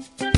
Musik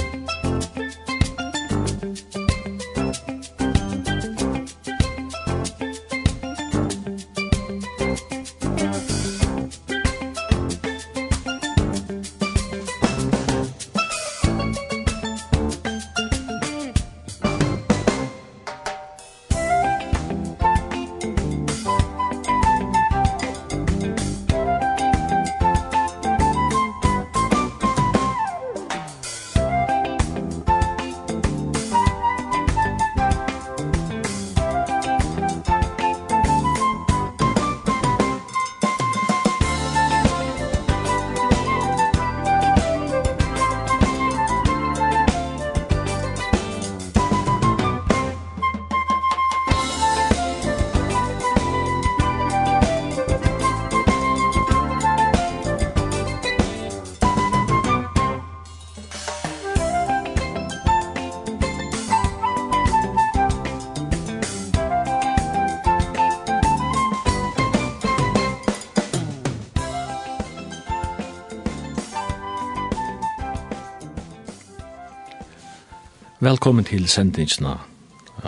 Velkommen til sendingsna.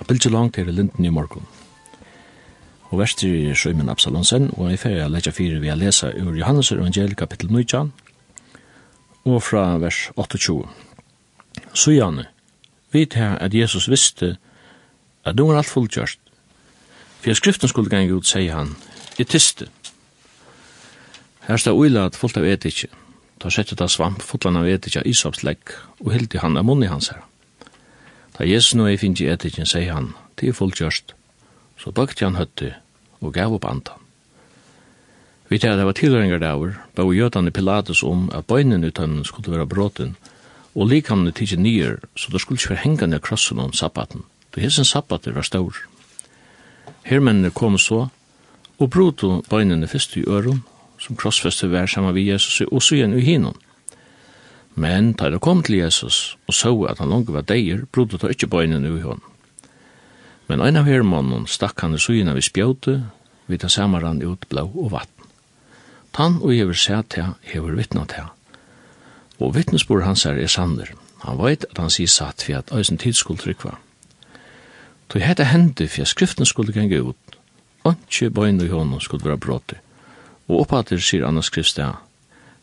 Bilge langt her i Linden i morgon. Og verst er Sjøymen Absalonsen, og jeg fyrir leitja fyrir vi a lesa ur Johannes evangel kapittel 19, og fra vers 28. Sujane, vit her at Jesus visste at du var alt fullgjørst. For jeg skriften skulle gange ut, sier han, i tiste. Her står uila at fullt av etikje. Da sette det svamp fullt av etikje i isopslegg, og hildi han av munni hans herra. Da Jesus nå er finnes i etikken, sier han, til er fullgjørst. Så bøkte han høtte og gav opp andan. Vi tar det var tilhøringar daver, bau jødane Pilatus om at bøynen utan skulle være bråten, og likamne tidsi nyer, så det skulle ikke være hengande krossen om sabbaten. Det hesen sabbater var stor. Hermennene kom så, og brotu bøynene fyrst i øron, som krossfeste vær sammen vi Jesus, og så igjen i hinnom. Men da det kom til Jesus og så at han langt var deier, brodde det ikke bøynen ui hon. Men ein av hermannen stakk han i syna vi spjøte, vi tar samaran ut blå og vatten. Tann og hever sæt til, hever vittnat til. Og vittnesbord hans er i sander. Han veit at han sier satt for at øysen tid skulle trykva. Toi hette hendi for at skriften skulle genge ut, Anki bøyne i hånden skulle være bråte. Og oppater sier Anna skrifsteg,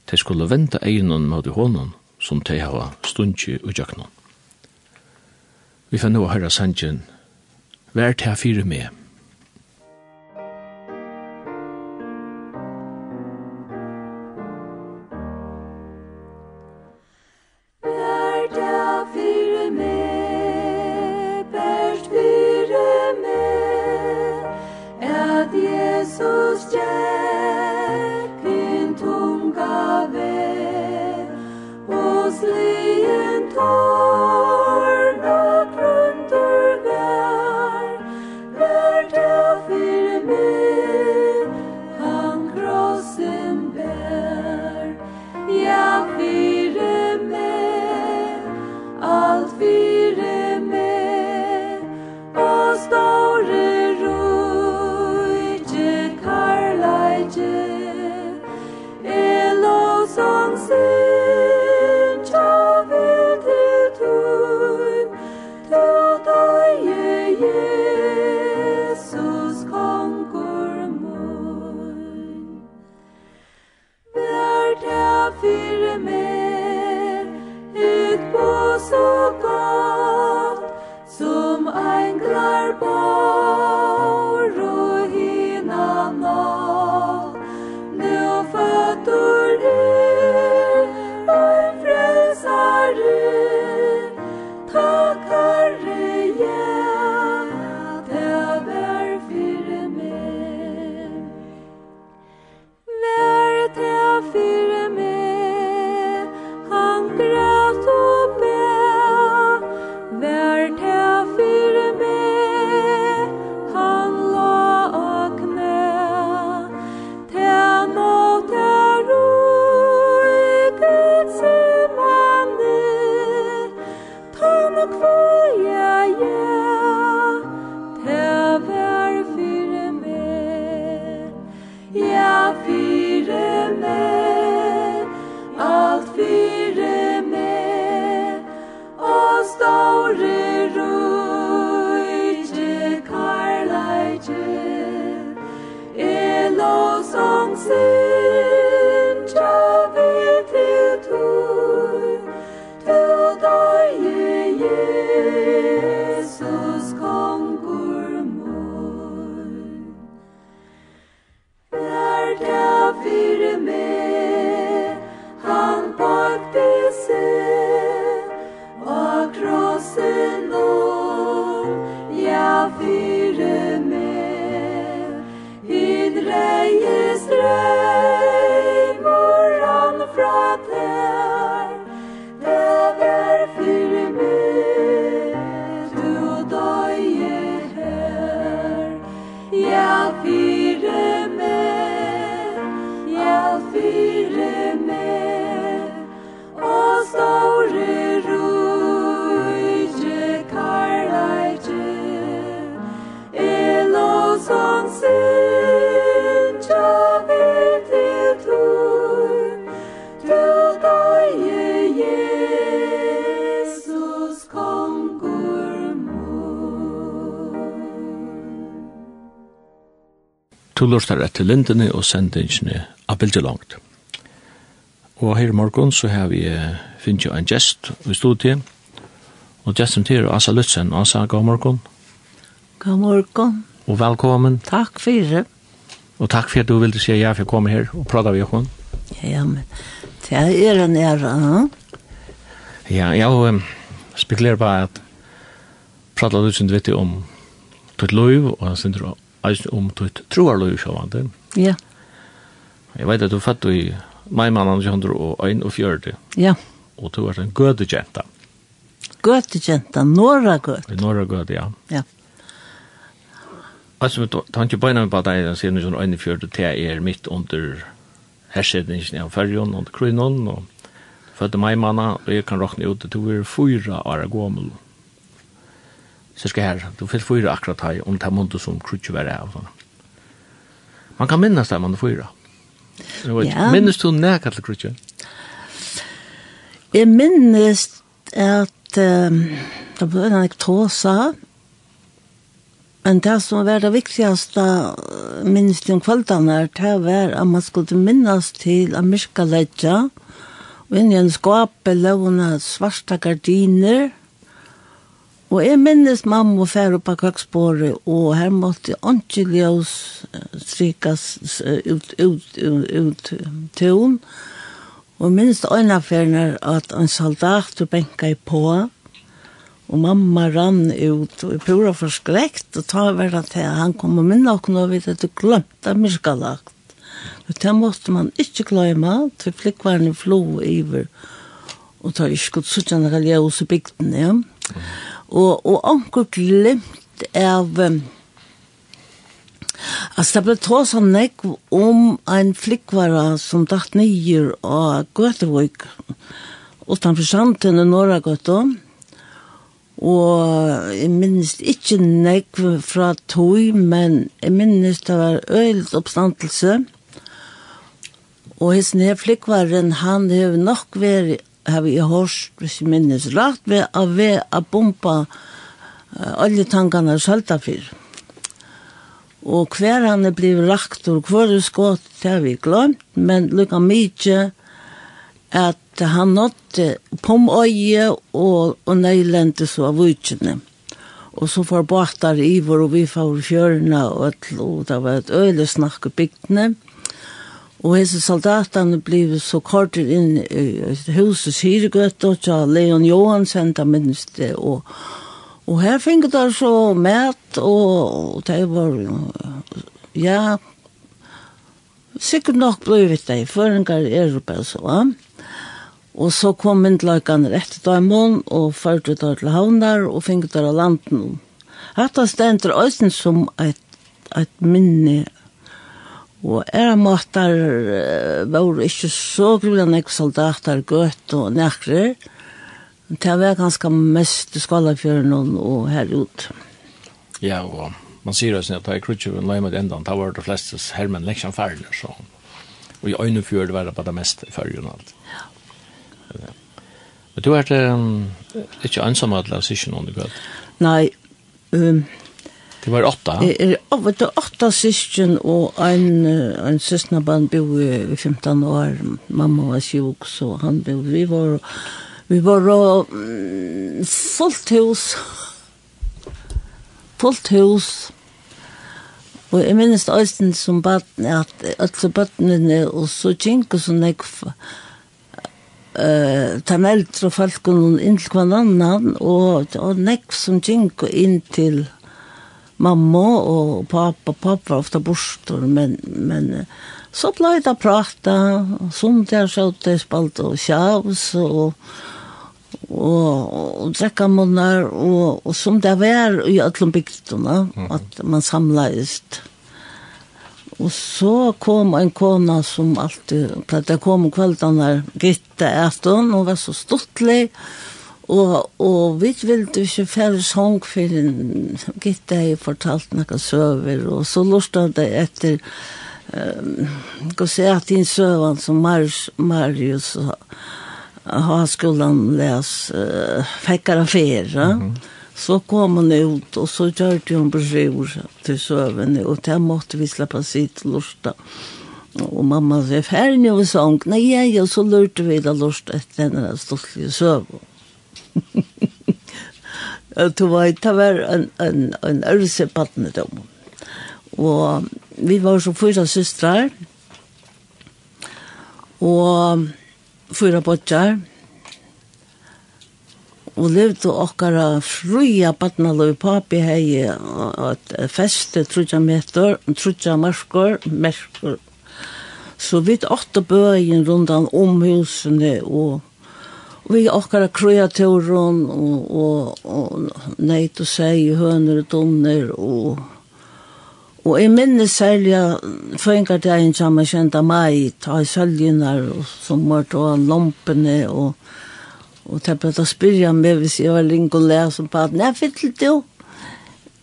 de skulle vente egnon mot i hånden, som de har stundtje og jøkna. Vi får nå høre sangen, Vær til fire med, lortar etter lindene og sendingene av bildet langt. Og her i morgen så har vi finnet jo en gjest i studiet, og gjesten til er Asa Lutzen. Asa, god morgen. God morgen. Og velkommen. Takk for det. Og takk for at du ville si ja for å komme her og prate med henne. Ja, men det er en ære, ja. Ja, jeg um, spekulerer på at prate litt som du vet om ditt liv og sin eisen om tøyt troarløy sjåvande. Ja. Jeg vet at du fatt i maimannan 241. Ja. Og du er en gøde gødegenta. Gødegenta, norra gød. Norra gøde, ja. Ja. Altså, du har ikke på en av deg, den sier noen øyne fjørte til er midt under hersedningen av fyrjon under krynon, og fødte meg manna, og jeg kan råkne ut til to er fyra år gammel. Mm cirka her, du fyllt fyra akkurat her, om det her mundet som krutje var av sånn. Man kan minnes det, man er fyra. Ja. Minnes du nekka til krutje? Jeg minnes at um, det ble en ektosa, men det som var det viktigaste minnes til kveldene, det var at man skulle minnes til amirka ledja, og i en skåpe lovna svarta gardiner, Og jeg minnes mamma og fer opp av kvakspåret, og her måtte ikke ljøs strikas ut, ut, ut, ut tøvn. Og jeg minnes det øyne affæren at en soldat benka i på, og mamma rann ut, og jeg pura forskrekt, og ta over at han kom og minne og nå vet at du glemte myrkalagt. Og det måtte man ikke glemme, til flikkvarne flo iver, og ta ikke skutt suttjene i bygden, ja. Mm og, og anker glemt av um, Altså, det ble tås sånn nek om en flikkvara som datt nyer av Gøtevøk utanfor Sanden og Norragøtta. Og jeg minnes ikke nek fra tog, men jeg minnes det var øyelt oppstandelse. Og hans nye flikkvaren, han har nok vært har vi hørt, hvis jeg minnes rett, ved å være å bombe alle tankene sølta for. Og hver han er blivet rakt, og hver er skått, det har vi glemt, men lukka mye at han nådde pomøye og, og nøylente så av utkjene. Og så får båtar i vår, og vi får fjørene, og, og det var et øyelig snakk i bygdene. Mm Og hese soldatene blev så kortet inn i huset Syregøtt og så Leon Johansen da minnes det. Og, og her fikk det så mæt og, og det var ja sikkert nok blivit det føringar er bare så. Ja. Og så kom myndløkene rett til Daimon og førte det til havnar og fikk det av landen. Hatta stender øysen som et, et minne Og er måttar uh, var ikke så grunn av nekve soldater, gøtt og nekre. Det var ganske mest i Skalafjøren og og her ut. Ja, og man sier også at da i Krutjøven la med enda, da var det fleste hermen leksjan ferdig, så. Og i Øynefjør var det bare det meste i fergen og alt. Ja. Men du er um, ikke ansamme at la er sikkert noen du gøtt? Nei, um, Det var åtta? Det var åtta syskjen og en, en søsnabann bo i 15 år. Mamma var sjuk, så han bo. Vi var, vi var mm, fullt hus. Fullt hus. Og jeg minnes øysten som baden, at alle badene, og så kjenker som jeg eh tan eldre folk og inn til hverandre, og, og nekk som gikk inn til mamma og pappa. Pappa var ofta bostor, men, men så blev det prata. Som där så det spalt och tjavs och og, og drekka munnar og, og som det var i öllum bygduna at man samlaist og så kom en kona som alltid pleide kom om kveldan der gitte etter, og var så stortlig og Og, og vi ville ikke færre sång for en gitt jeg fortalt noen søver, og så lortet det etter um, gå se at din søvann som Marius, Marius har skolan läs uh, fäckar fer, Mm -hmm. Så kom hon ut og så körde hon bror till sövande och där måste vi släppa sitt lusta. Og mamma sa, färg nu och nei, Nej, jag så lurte vi da lust etter denne stortlige stoltliga. Du var det var en, en, en ørse partnerdom. Og vi var så fyra systrar, og fyra botjar. og levde okkara fruja badnaløy papi hei at feste trutja meter, trutja marskor, merskor. Så vi åtta bøyen rundan om husene og vi okkara kreaturen og, og, og neit og seg høner og donner og Og jeg minnes særlig føringardagen som jeg kjente meg, ta i sølgjenar og som mørte og lompene og og ta på å spyrja meg hvis jeg var ring og lær som på at nei, fyll du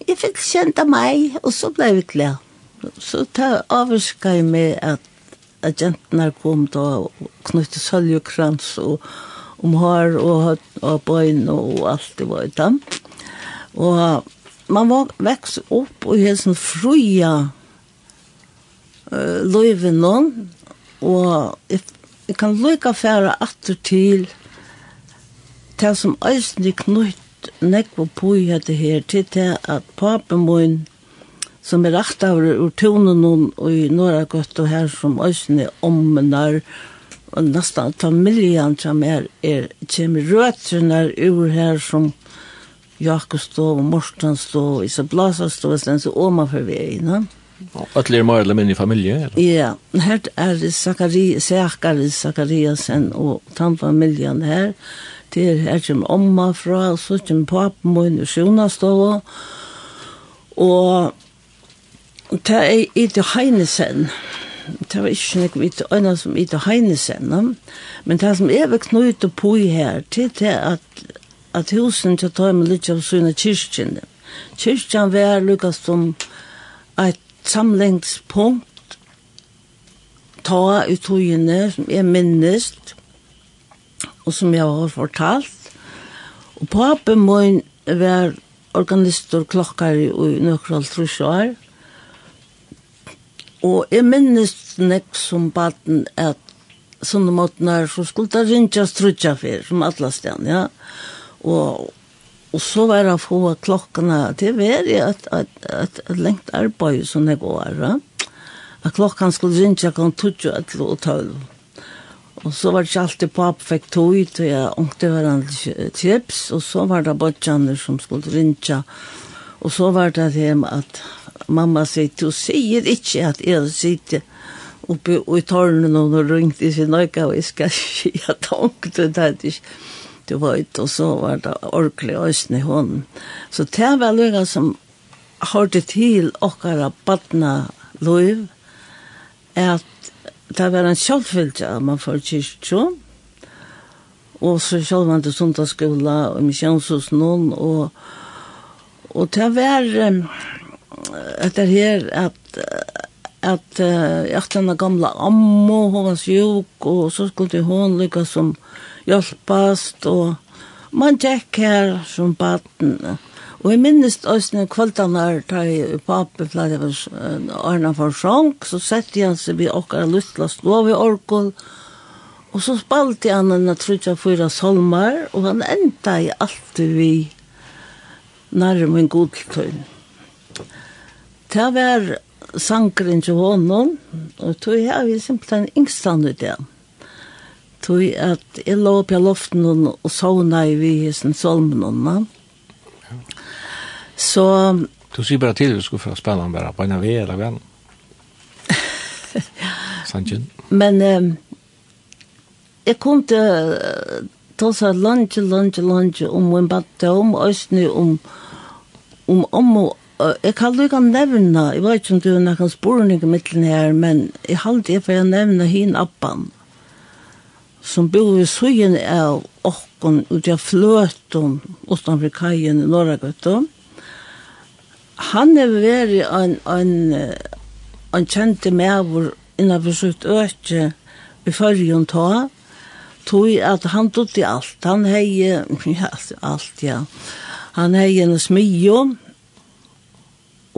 jeg fikk kjent av meg og så ble vi klær så ta avvarska jeg med at at jentene kom da og knyttet sølgjekrans og, og om hår og, og bøyn og alt det var utan. Og man var veks opp og helt sånn fruja uh, løyven noen, og jeg, jeg kan lykke færa atter til det som eisen de knytt nekk på i dette her til det at papen min som er rakt av ur tonen og i norra gøtt og her som eisen er ommenar og og nästan familjen som er, er kommer rötterna ur her som Jakobstov och Morstenstov i så Blasastov og sen så Oma for vägen. No? Och att lära mer eller mindre familje. Ja, här är det Sakari, Sakari, Sakariasen och tamfamiljen här. Det er her som omma fra, og så kommer pappa min och Sjonastov. og det är Ida Heinesen. Ja det var ikke noe vidt øyne som vidt å heinesen, men det som er vekk og på her, til det at, at husen til å ta med litt av sånne kyrkjene. Kyrkjen var lukket som et samlingspunkt, ta ut togene som er minnest, og som jeg har fortalt. Og papen min var organist og klokkar i nøkron trusjår, og Og jeg minnes nek som baden at sånne måten her, så skulle det rinja strutja fyr, som alle stedene, ja. Og, og så var det å få klokkene, det var det at, at, at, at lengt arbeid som det går, ja. At klokkene skulle rinja kan tutja et og tølv. Og så var det ikke alltid papp fikk tog, ut, og jeg ångte hverandre tips, og så var det bortjaner som skulle rinja, og så var det dem at mamma sier, du sier ikke at jeg sitter oppe i tårnen og nå ringte i sin øyne, og jeg skal si at tanke til det, ikke du vet, og så var det ordentlig øyne i hånden. Så det var noe som hørte til okkara badna løyv, at det var en sjølvfyllt at man får kyrkjå, og så sjølv man til sundagsskola og misjonshus noen, og, og det var... Um, etter her at at uh, jeg denne gamla ammo, hun var sjuk, og så skulle hun lykke som hjelpast, og man tjekk her som baden. Og jeg minnes også når kvöldene her, da jeg papi pleide å Arne for sjank, så sette jeg seg ved vi okkar å slå ved orkol, og så spalte han en trutja fyra solmar, og han enda i alltid vi nærmere min god tøyne. Det var sangren til honom, og tog jeg vi simpelthen yngstand ut igjen. Tog at jeg lå opp i loften og sovna i vi hessen solmen Så... Du sier bare til du skulle få spela han bare på en av vi eller venn. Sanjen. Men um, jeg kom til tosa lunge, lunge, lunge om min badtom, østene om om om jeg kan lukka nevna, jeg vet ikke om du har noen spurning i middelen her, men jeg halte jeg for å nevna hin appan, som bor i sugen av okken ut av fløten utenfor kajen i Norragøtta. Han er veri en, en, en kjente medvor innenfor sitt øke i førjen ta, tog at han tog til alt. Han hei, ja, alt, ja. Han hei en smidjon,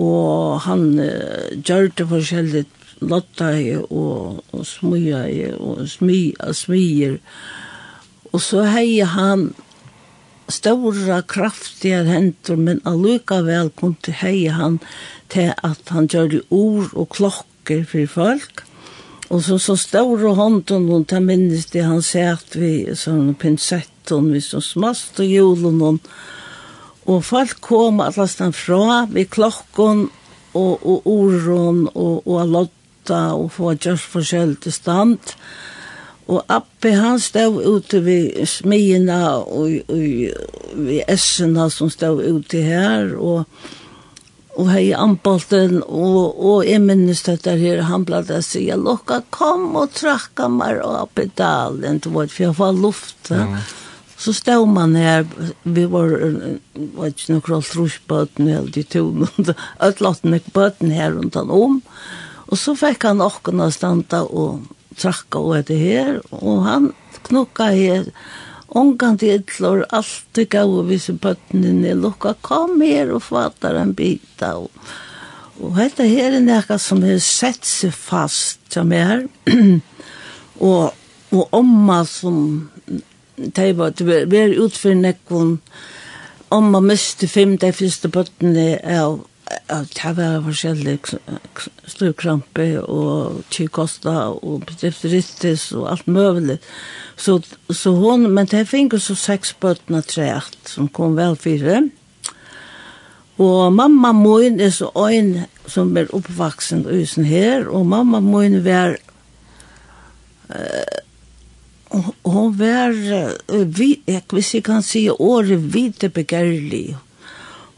og han uh, gjør det forskjellig lotta og, og smyja og smyja smier og så hei han stora kraftiga hendur men allikevel kom til hei han til at han gjør ord og klokker for folk. Og så så stora hånden og ta minnes det han sæt vi sånn pinsetten vi så smast og julen og Og folk kom allastan fra vi klokken og, og oron og, og lotta og få just forskjell til stand. Og Appi han stod ute ved smina og, og ved essena som stod ute her og og hei anbolten og, og jeg minnes dette her han ble å si lukka kom og trakka meg opp i dalen for jeg var luft ja så stod man her, vi var, var ikke, noe noen altrusbøten, eller de tunene, utlottene bøten her rundt han om, og så fikk han åkken å standa og trakka og etter her, og han knokka her, Ongan til ytlor, alt det gav og visse bøttene lukka, kom her og fatar en bita. Og, og dette her er nekka som er sett seg fast som er, og, og omma som det var det var utfor nekken om man miste fem de første bøttene av av det var forskjellig styrkrampe og tjukkosta og bedrifteritis og alt mulig. Så, så hon, men det fikk så seks bøttene treet som kom vel fire. Og mamma min er så øyn som er oppvaksen usen her, og mamma min var uh, Og hun uh, vi, jeg, hvis jeg kan si året vite begærlig.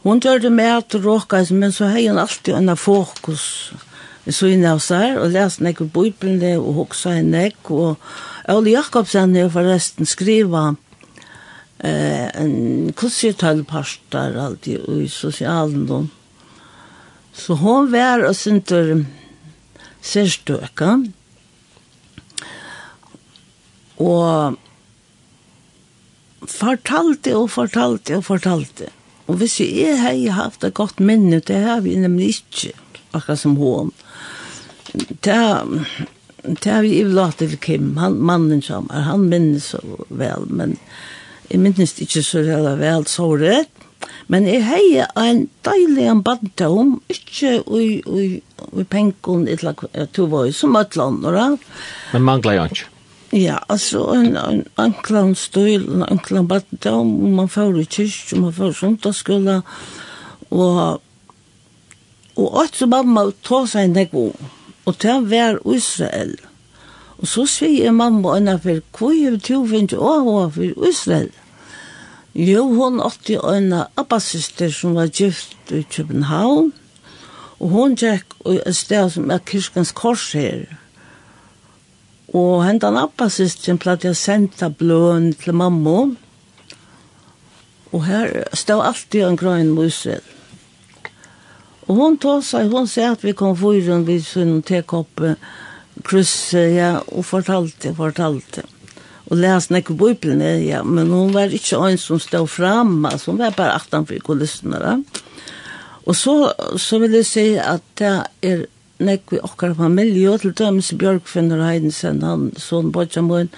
Hun gjør det med at råka, men så har hun alltid en fokus. Så inne av seg, og lest nek i bøyblene, og hoksa i nek, og Ole Jakobsen har forresten skriva eh, en kursitalparster alltid i sosialen. Så hun var og syntes sérstøkene, Og fortalte og fortalte og fortalte. Og hvis jeg har haft et godt minne, det har vi nemlig ikke, akkurat som hun. Det det har vi ivlat til Kim, han, mannen som er, han minnes så vel, men jeg minnes ikke så vel, vel så rett, men jeg har en deilig en badtom, ikke i, i, i penken, eller to var som et land, Men mangler jeg ikke? Ja, altså en, en anklan støyl, en anklan baddom, man får i kyrk, man får i sundagsskola, og, og alt som mamma tog seg en ego, og det vær Israel. Og så sier mamma henne for, hva er du finner å ha for Israel? Jo, hun åtte en abbasister som var gift i København, og hun gikk i et sted som er Kirkens Kors her, Og hentan appasystren platt jeg senta blån til mamma. Og her stod alltid en grøn musel. Og hon tog seg, hon sier at vi kom fyren vid sin tekoppe, krysse, ja, og fortalte, fortalte. Og les nek bøyplen, ja, men hon var ikke en som stod fram, altså, hon var bare 18 for kulissene, da. Og så, så vil jeg si at det er nek vi okkar familie, og til dømes Bjørkfinner Heidensen, han sånn Bodjamoen,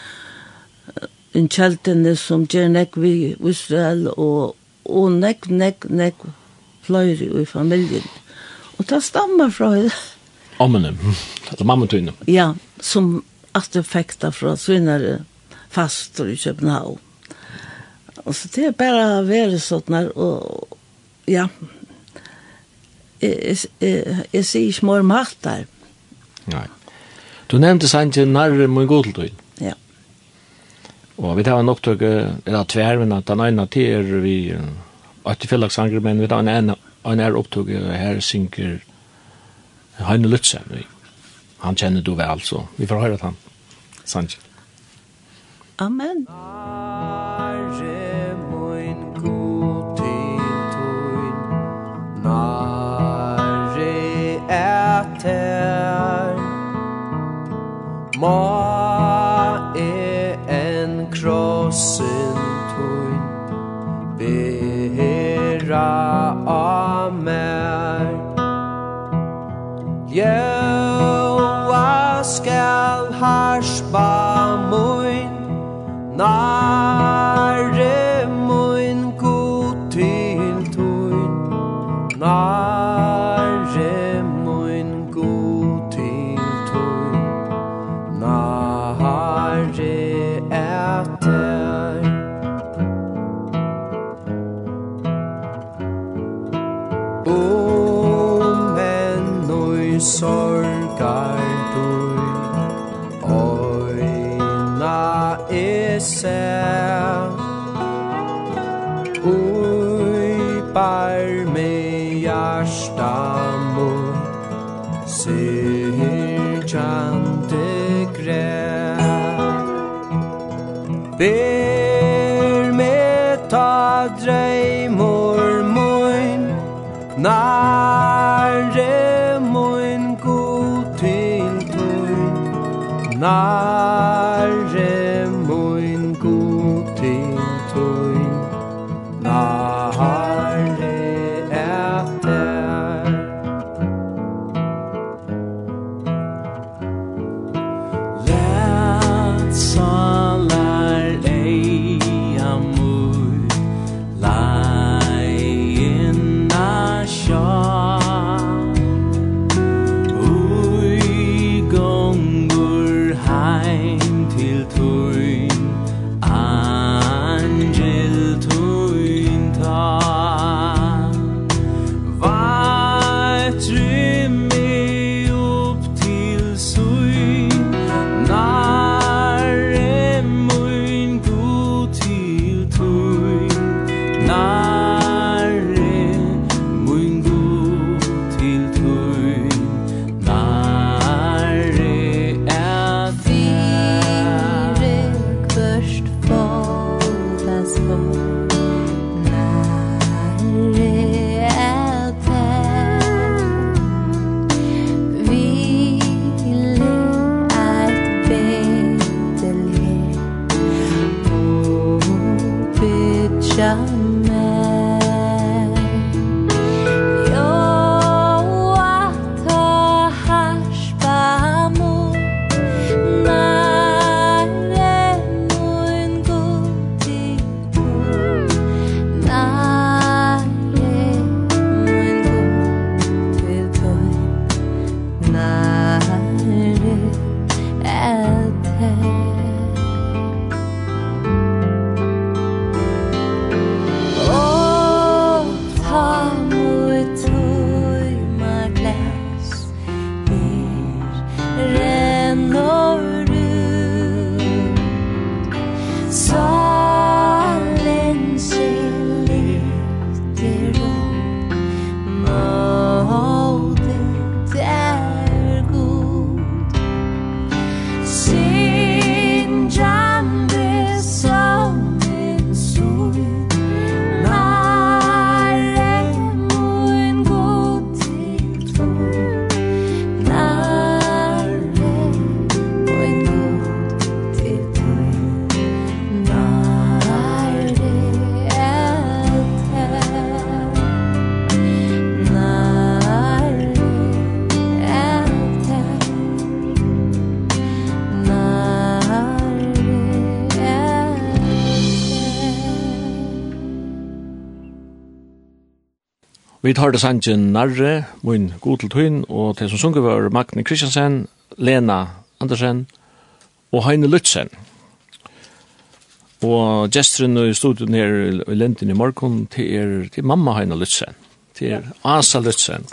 en kjeltene som gjør nek vi Israel, og, og nek, nek, nek fløyre i familien. Og det stammer fra Ommene, altså mamma tøyne. Ja, som artefekter fra svinnere fastor i København. Og så det er bare å være sånn, her, og ja, jeg sier ikke mer makt der. Nei. Du nevnte sant til nærre min godtøyd. Ja. Og vi tar en opptøk, eller tver, men at den ene til er vi, at det fyllag sanger, men vi tar en ene, en er opptøk, her synker Heine Lutzen. Han kjenner du vel, så vi får høre at han. Sant. Amen. Amen. Ma e en krossen tuin Bera a mer Ljöa skal harspa muin Nei night Vi tar det sangen Narre, min god til tøyn, og til som sunger var Magne Kristiansen, Lena Andersen og Heine Lutzen. Og gesteren i studion her i Lenten i morgen til, er, til mamma Heine Lutzen, til er Asa Lutzen,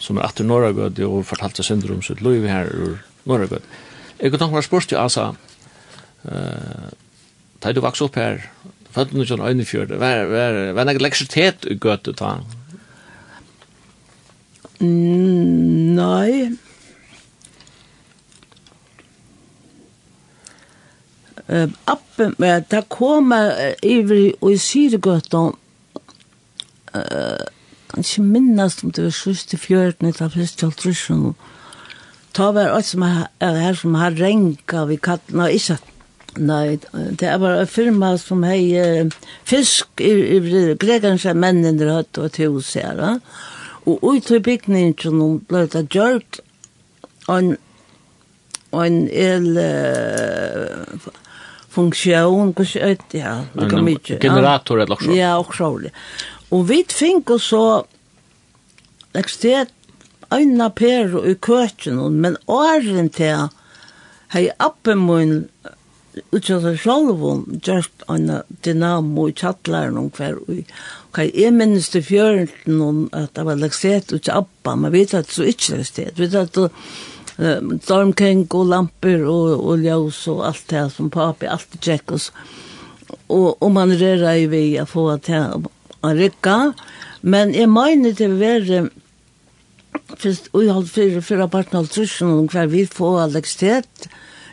som er atter Norragød og fortalte synder om sitt liv her ur Norragød. Jeg kan tanke meg spørst til Asa, uh, da du vokste opp her, fødde du ikke en øynefjord, hva er det leksertet i gøte ta? Mm, nei. Uh, appen, men det kom iver uh, i Syregøtta, uh, kanskje minnast om det var sørst i fjørten, det var først til trusjon, ta var alt som er her som har renka vi katten, nei, ikke Nei, det var en firma som hei fisk i, i Gregerns mennene hatt og til hos her, ja. Og ut i bygningen ble det gjort en, en el uh, funksjon, hva skjer det, ja, det kan mye. Generator eller også. Ja, også rolig. Og vi fikk så, ekstet øyne per i køkken, men åren til, hei appen min utja seg sjálvun gjørst en dynamo i tjattlæren om hver ui. Hva jeg minnes til fjøren om at det var lekset til Abba, man vet at det så ikke er sted. Vet at det stormkring og lamper og, og ljøs og alt det som papi, alt det tjekk oss. Og, og man rører i vi å få at det er rikka. Men jeg mener til å være først ui halv fyra, fyra parten av trusjen om hver vi får lekset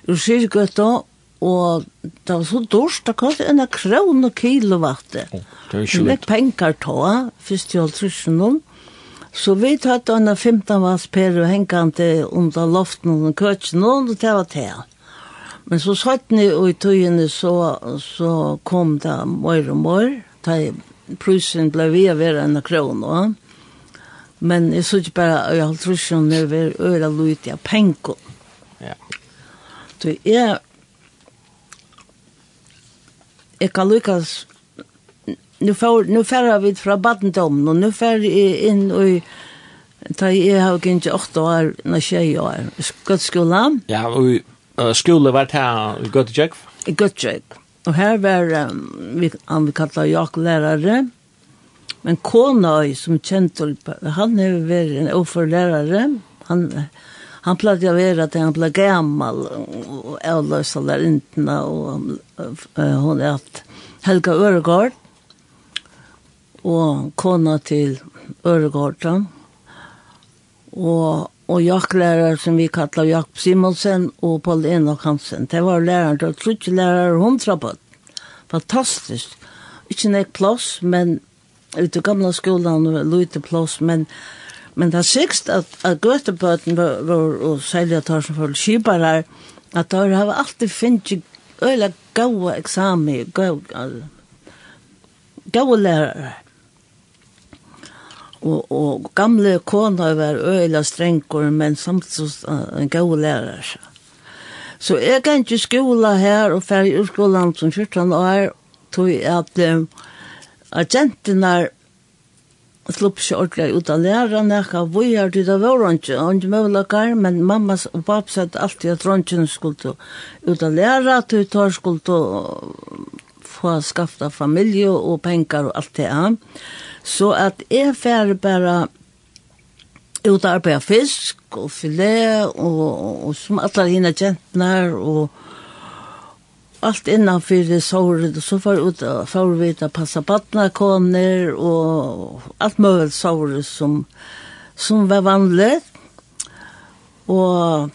ur kyrkgøtta Og det var så dårst, det kostet en kron og kilowatt. Oh, det er ikke litt. penger ta, først i halvtrusjonen. Så vi tatt en 15 vats per og hengkante under loften og køtjen, og det var det. Men så satt ni og i tøyene så, så kom det mer og mer, da prusen ble vi av hver en kron, og Men jeg så ikke bare, jeg halvtrusjonen over øra lute av pengen. Ja. Så jeg jeg kan lykkes nu får nu färra vi fra badendom och nu färra inn og ta jag har kanske 8 år när tjej år skola. Ja, och uh, skole var här i Göteborg. I Göteborg. og her var um, vi han vi kallar jag lärare. Men kona som kjente han er vært en oforlærare Han han plagde å være at han ble gammal og avløsa lærintene og hun er at Helga Øregård og kona til Øregård og og jaktlærer som vi kallar Jakob Simonsen og Paul Enok Hansen. Det var læreren til trutjelærer hundra Fantastisk. Ikke nek plass, men ute i gamla skolan, lite plass, men Men det er sikst at, at gøtebøten var, var og særlig at tarsen for kibare, at der har alltid finnet øyla gaua eksamen, gaua lærere. Og, og gamle kona var øyla strengkor, men samtidig en gaua lærere. Så jeg kan ikke skola her og ferdig utskolan som 14 år, tog at um, agenterna og slupp ikke ordentlig ut av læreren, jeg har vært ut av vårønge, og ikke mulighet, men mamma og pappa satt alltid at røngen skulle ut av læreren, at hun tar skulle få skafta familie og penger og alt det her. Så at jeg færre bare ut av arbeid fisk og filet, og, og, og som alle henne kjentene, og, allt innanför det såret så var ut för vi att passa barna koner och allt möjligt såret som som var vanligt. Og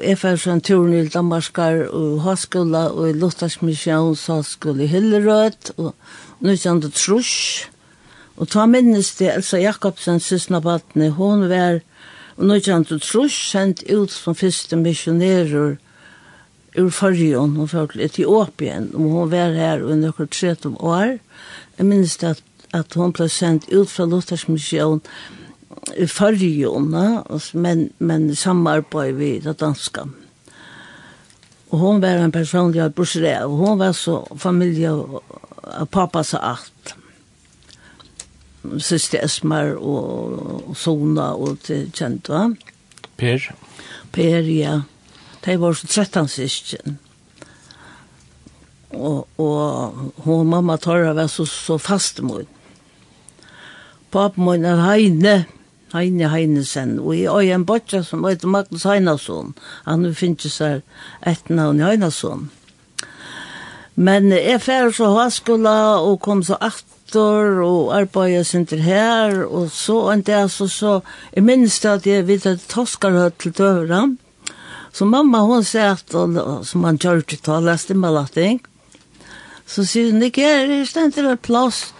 jeg fikk så en tur i Danmarskar og Haskola og i Luthers mission Haskola i Hillerød og nå kjent det Trus. Og ta minnes det Elsa Jakobsen, sysna Batne, hon var og nå kjente Trus sendt ut som første missionerer ur Førjon, hun førte til Etiopien, og hun var her i nøkker 30 år. Jeg minnes det at, at hun ble sendt ut fra Luthers mission i Førjon, men, men samarbeid vi det danska. Og hun var en personlig av Bursre, og hun var så familie av pappas så alt. Søster Esmar og Sona og til kända. Per. Per, ja de var så trettan syskjen. Og, og hun mamma Torra var så, så fast mot. Pappa min er Heine, Heine Heinesen, og jeg har en bortja som heter Magnus Heinason. Han finnes seg et navn Heinason. Men jeg fer så høyskola og kom så aftur og arbeidde sinter her, og så en dag så, så jeg minnes det at jeg vidt at Toskarhøtt til Døvram, Så mamma hon satt och som man kört och talade med latin. Så sier hun, det er det ständigt en plats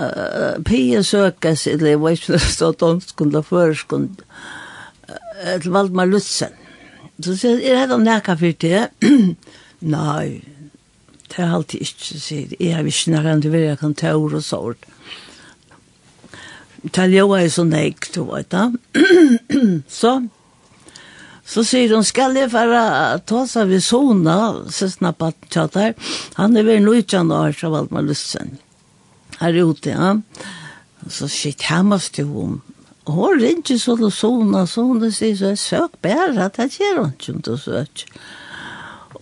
eh Pia eller jeg vet ikke ju så att hon skulle förskund til Valdemar Lutzen. Så sier hun, er det näka for det? Nei, Det er alltid inte sig. Jeg har visst när han vill jag kan ta ord och sånt. Taljoa är så näkt, du vet. da. Så Så sier hun, skal jeg fara ta seg ved sona, søsna på tjater. Han er vel nøytjan år, så valgte man lussen. Her ute, ja. Så sitt hemmas til hun. Og hun ringer så til sona, så hun sier, så jeg søk bæra, det gjør hun ikke om du søk.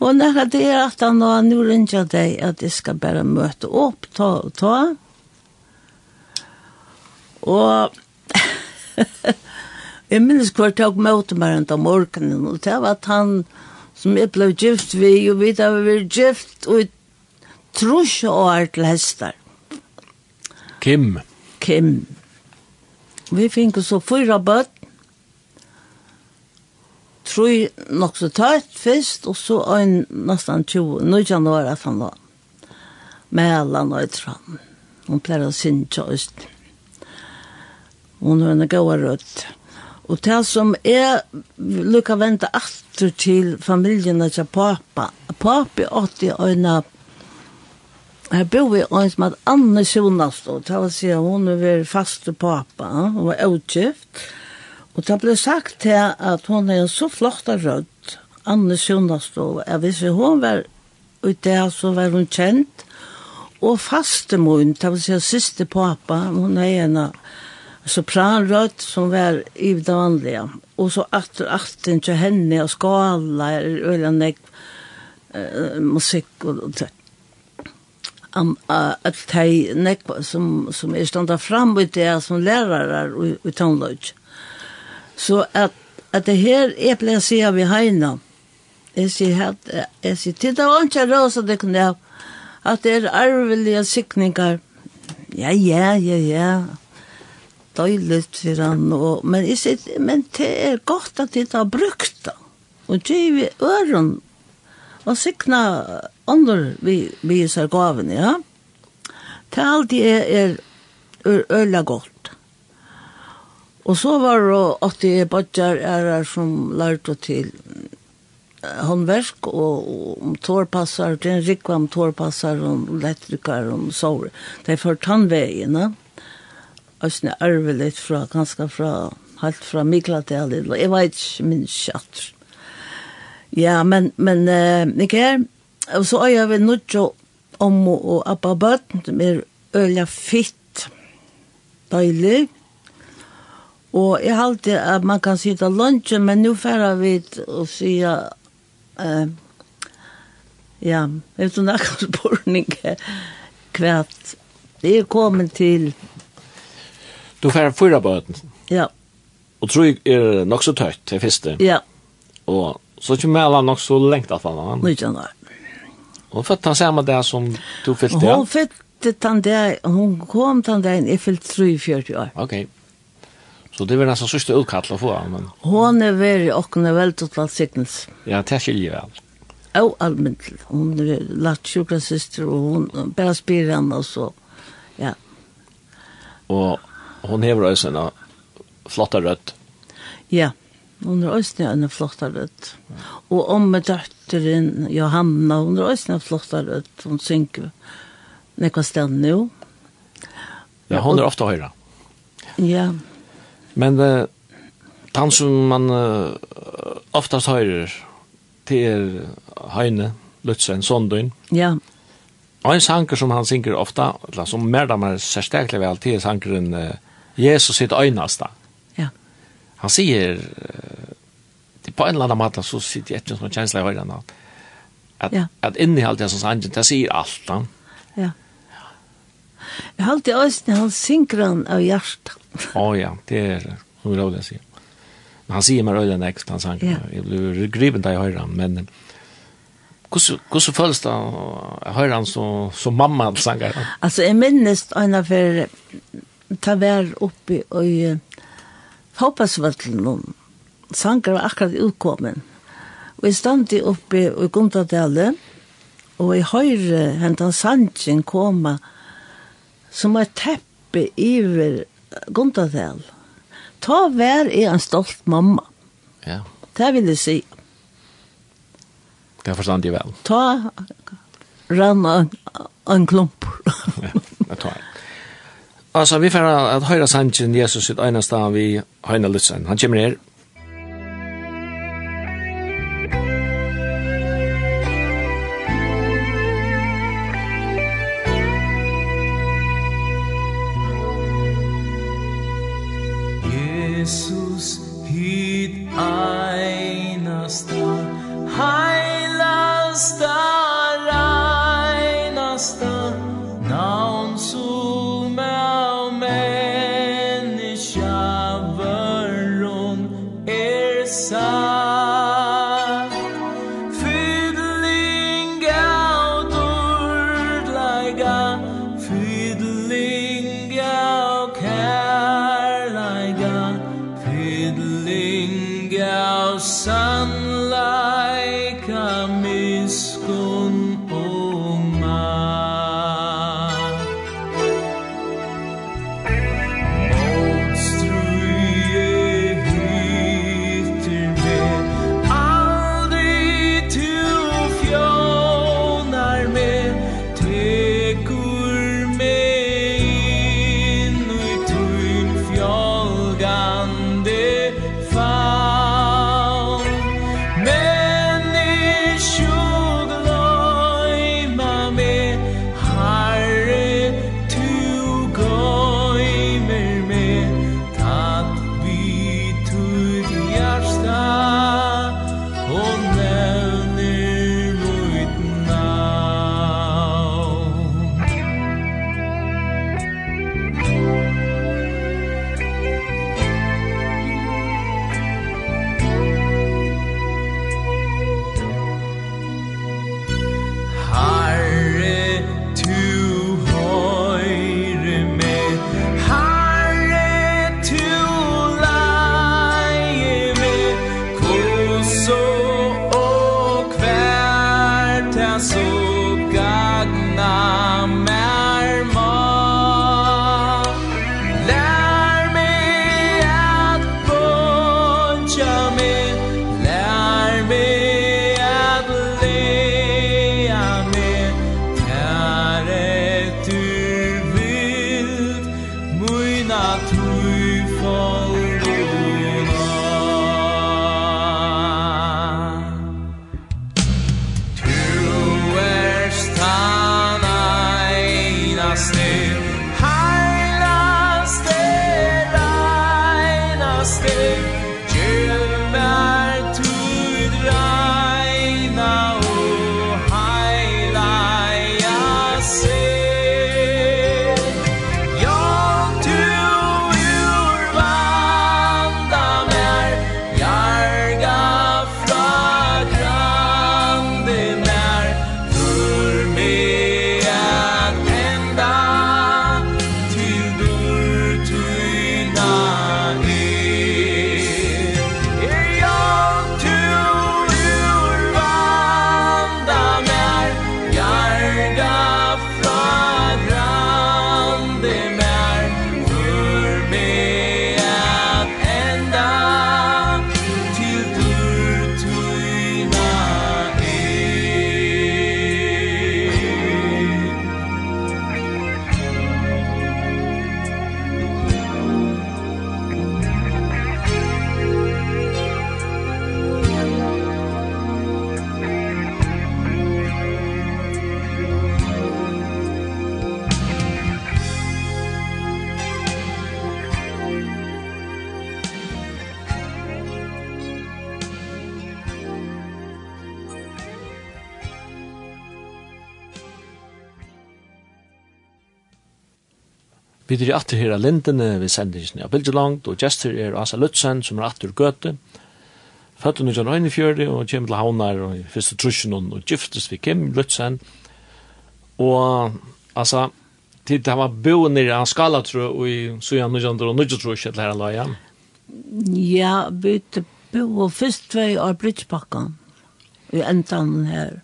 Og når det er at han nå, nå ringer jeg deg at jeg skal bare møte opp, ta ta. Og Jeg minnes hva jeg tok møte meg rundt om morgenen, og det var at han som jeg ble gift vi, og vi da var gift, og trus og er til hester. Kim. Kim. Vi fikk så fyra bøtt, tror nok så tøtt først, og så en nesten 20, nå januar at han var med alle nøytran. Hun pleier å synge oss. Hun er en gode rødt. Og det som er lukka vente aftur til familien til pappa. Pappa er 80 øyne Her bor vi øyne som at Anne Sjonas og det vil si at hun var faste pappa, hun var utgift. Og det ble sagt til at hun er en så flott og rødt, Anne Sjonas og jeg visste hun var ute, så var hun kjent. Og faste mun, det vil si at siste pappa, hun er en av sopranrødt som var i det vanlige. Og så atter atten til henne og skala eller øyne nek uh, musikk og, og um, uh, at de nek som, som er standa fram i det som lærere i, i tonløyd. Så at, at det her er ble sier vi heina. Jeg sier at jeg sier titta var ikke rås det kunne ha at det er arvelige sikninger. Ja, ja, ja, ja døyligt for han, og, men, jeg sier, men det er godt at det har brukt det. Og det er vi øren, og sikna andre vi, vi ser gaven, ja. Det er alltid er, er øyla godt. Og så var det at de badger er som lærte til håndverk og, om tårpassar, det er en rikva om tårpassar, og elektrikar, og sår. Det er for tannveiene. Ja østene arveligt fra, ganske fra, helt fra Mikla til eller jeg vet ikke, min kjatt. Ja, men, men, uh, ikke her, og så er jeg ved nødjo om og abba bøtten, som er øyla fitt, deilig, og jeg halte at man kan sitte lunsjen, men nå færer vi og sier, uh, ja, jeg vet ikke, jeg kan spørning, kvært, det er kommet til Du får fyra bøten. Ja. Og tror jeg er nok så tøyt til første. Ja. Og så kommer jeg nok så lengt at han. Lykke han Og født han samme det som du fyllte, ja? Hun fødte han dag, hun kom han dag, jeg fyllte 43 år. Ok. Så det var nesten sørste utkall å få han. Men... Hun er veldig åkne veldig til sikkens. Ja, det skiljer vel. Og allmyntelig. Hun er lagt sjukla syster, og hun bare spyrer henne, og så, ja. Og hon hever også en flotta rødt. Ja, hon er også en flotta rødt. Og om med døtteren Johanna, hon er også en flotta rødt. Hon synker nekva sted nå. Ja, hon er ofte høyre. Ja. Men uh, han som man uh, oftast høyrer, til er Heine, Lutzen, Sondun. Ja. Og en sanger som han synger ofta, eller som mer damer særsteklig vel til sangeren uh, Jesus sitt øynasta. Ja. Han sier, det på en eller annen måte, så sitter jeg ikke som en kjensla i høyren, at, ja. at inni alt det som sangen, det sier alt. Da. Ja. Jeg har alltid øyne, han synker han av hjertet. Å ja, det er hun råd å si. Men han sier meg øyne ekst, han sangen. Ja. Jeg blir gripen da i høyren, men hvordan føles det å høre han som, som mamma sanger? Altså, jeg minnes øyne for ta vær oppi og fotballsvøtlen Sanger var akkurat utkommen. Og jeg stand oppi og Gundadale, og jeg høyre hentan sangen koma som er teppe iver Gundadale. Ta vær er en stolt mamma. Ja. Det vil jeg si. Det forstand jeg vel. Ta rann en klump. ja, det tar jeg. Altså, vi får at høyre samtiden Jesus sitt ene sted vi høyne lytsen. Han kommer her. Jesus hit einast Vi er atter her av lindene ved sendingen av Bilgelangt, og gester er Asa Lutzen, som er atter Gøte. Født under John Øynefjørde, og kommer til Havnar, og første trusjen, og giftes vi Kim Lutzen. Og, altså, til det var bo nere av skala, tror og i Sujan Nujandr og Nujandr, tror her laia. Ja, bytte bo, og først var jeg av Bridgebakkan, i endan her.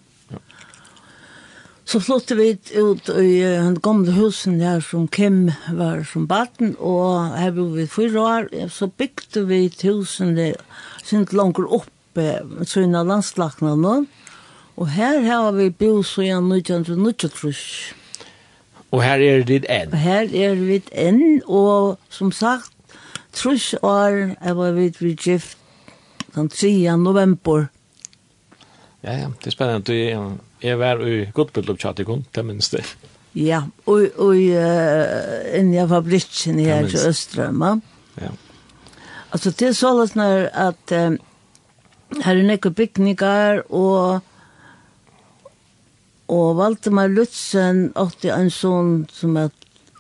Så flyttet vi ut i den gamle husen der som Kim var som baden, og her ble vi fyra år, så bygde vi husene sint langer oppe, sånne landslaknene, og her har vi bo så igjen 1993. Og her er det enn? Her er vi enn, og som sagt, trus år, jeg var vidt vi gift den 3. november. Ja, ja, det er spennende. Du, Jeg var i Godbild opp tjatikon, det minst det. Ja, og, og uh, inn i fabrikken her til Østrømma. Ja. Altså, det er sånn at um, her er nekker bygninger, og, og Valdemar Lutzen åtte en sånn som er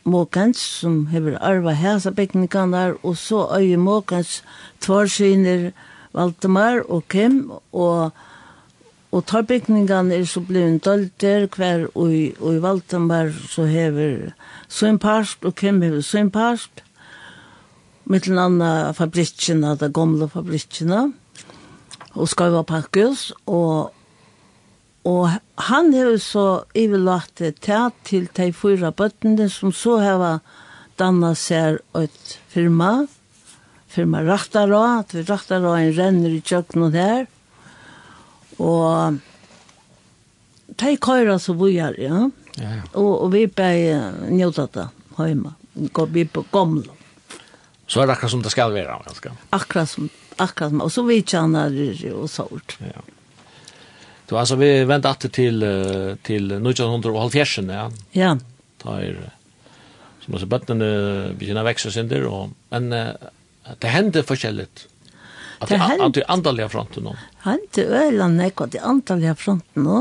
Måkens, som hever arva hæsa der, og så øye Måkens tvarsynir Valdemar og Kim, og Og tar bygningene er så blevet dølter hver og i, og i Valtenberg så hever sin parst og hvem hever sin en parst. Mittlen andre fabrikkene, de gamle fabrikkene og skøyva pakkes og Og han hever så ivelagt det til de fyra bøttene som så hever danna seg et firma, firma Raktara, at vi Raktara en renner i kjøkkenen her, Og de køyre så vi er, ja. Ja, ja. Og, og vi ble njóta det hjemme. Vi på gamle. Så er det akkurat som det skal være. Ganske. Akkurat som, akkurat som, og så vi kjenner det og sånt. Ja. Så altså, vi venter alltid til, til 1970, ja. Ja. Da er, som også bøttene begynner å vekse sin der, og, men det hender forskjelligt At det er andalige fronten nå? Han til Øyland ikke, at det er andaliga fronten nå.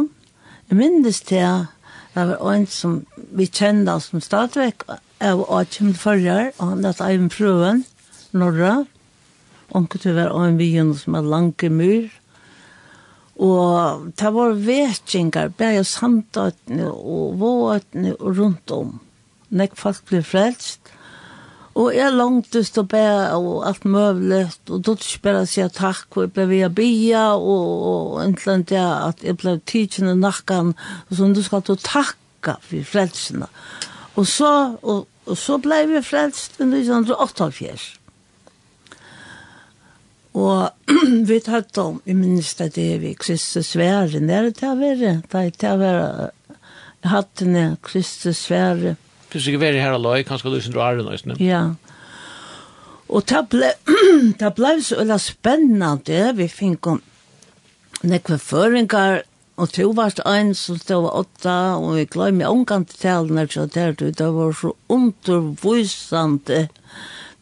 Jeg minnes til at det var en som vi kjente som stadigvæk, jeg var åkjem forrige, og han hadde en prøven, Norra, Onke til å være en byen som er langt mur, og det var vetjengar, bare sandøtene og våtene og rundt om. Nek folk ble frelst, Og jeg langtest og be og alt møvlet, og då ikke bare sier takk, og jeg ble via bia, og, og egentlig det at jeg ble tidsen i nakken, og sånn, du skal du takka for frelsene. Og så, og, og så ble vi frelst i 1988. Og vi tatt om, i minst at det er vi Kristus svære, det er det å være, det er til å være, jeg hadde hattene Kristus svære, det Hvis ikke være her aløy, kanskje du ikke drar det nøysen. Ja. Og det ble, det ble så veldig spennende. Vi fikk om nekve føringer, og to var det en som stod åtta, og vi glemmer omgang til talen, så det var så undervisende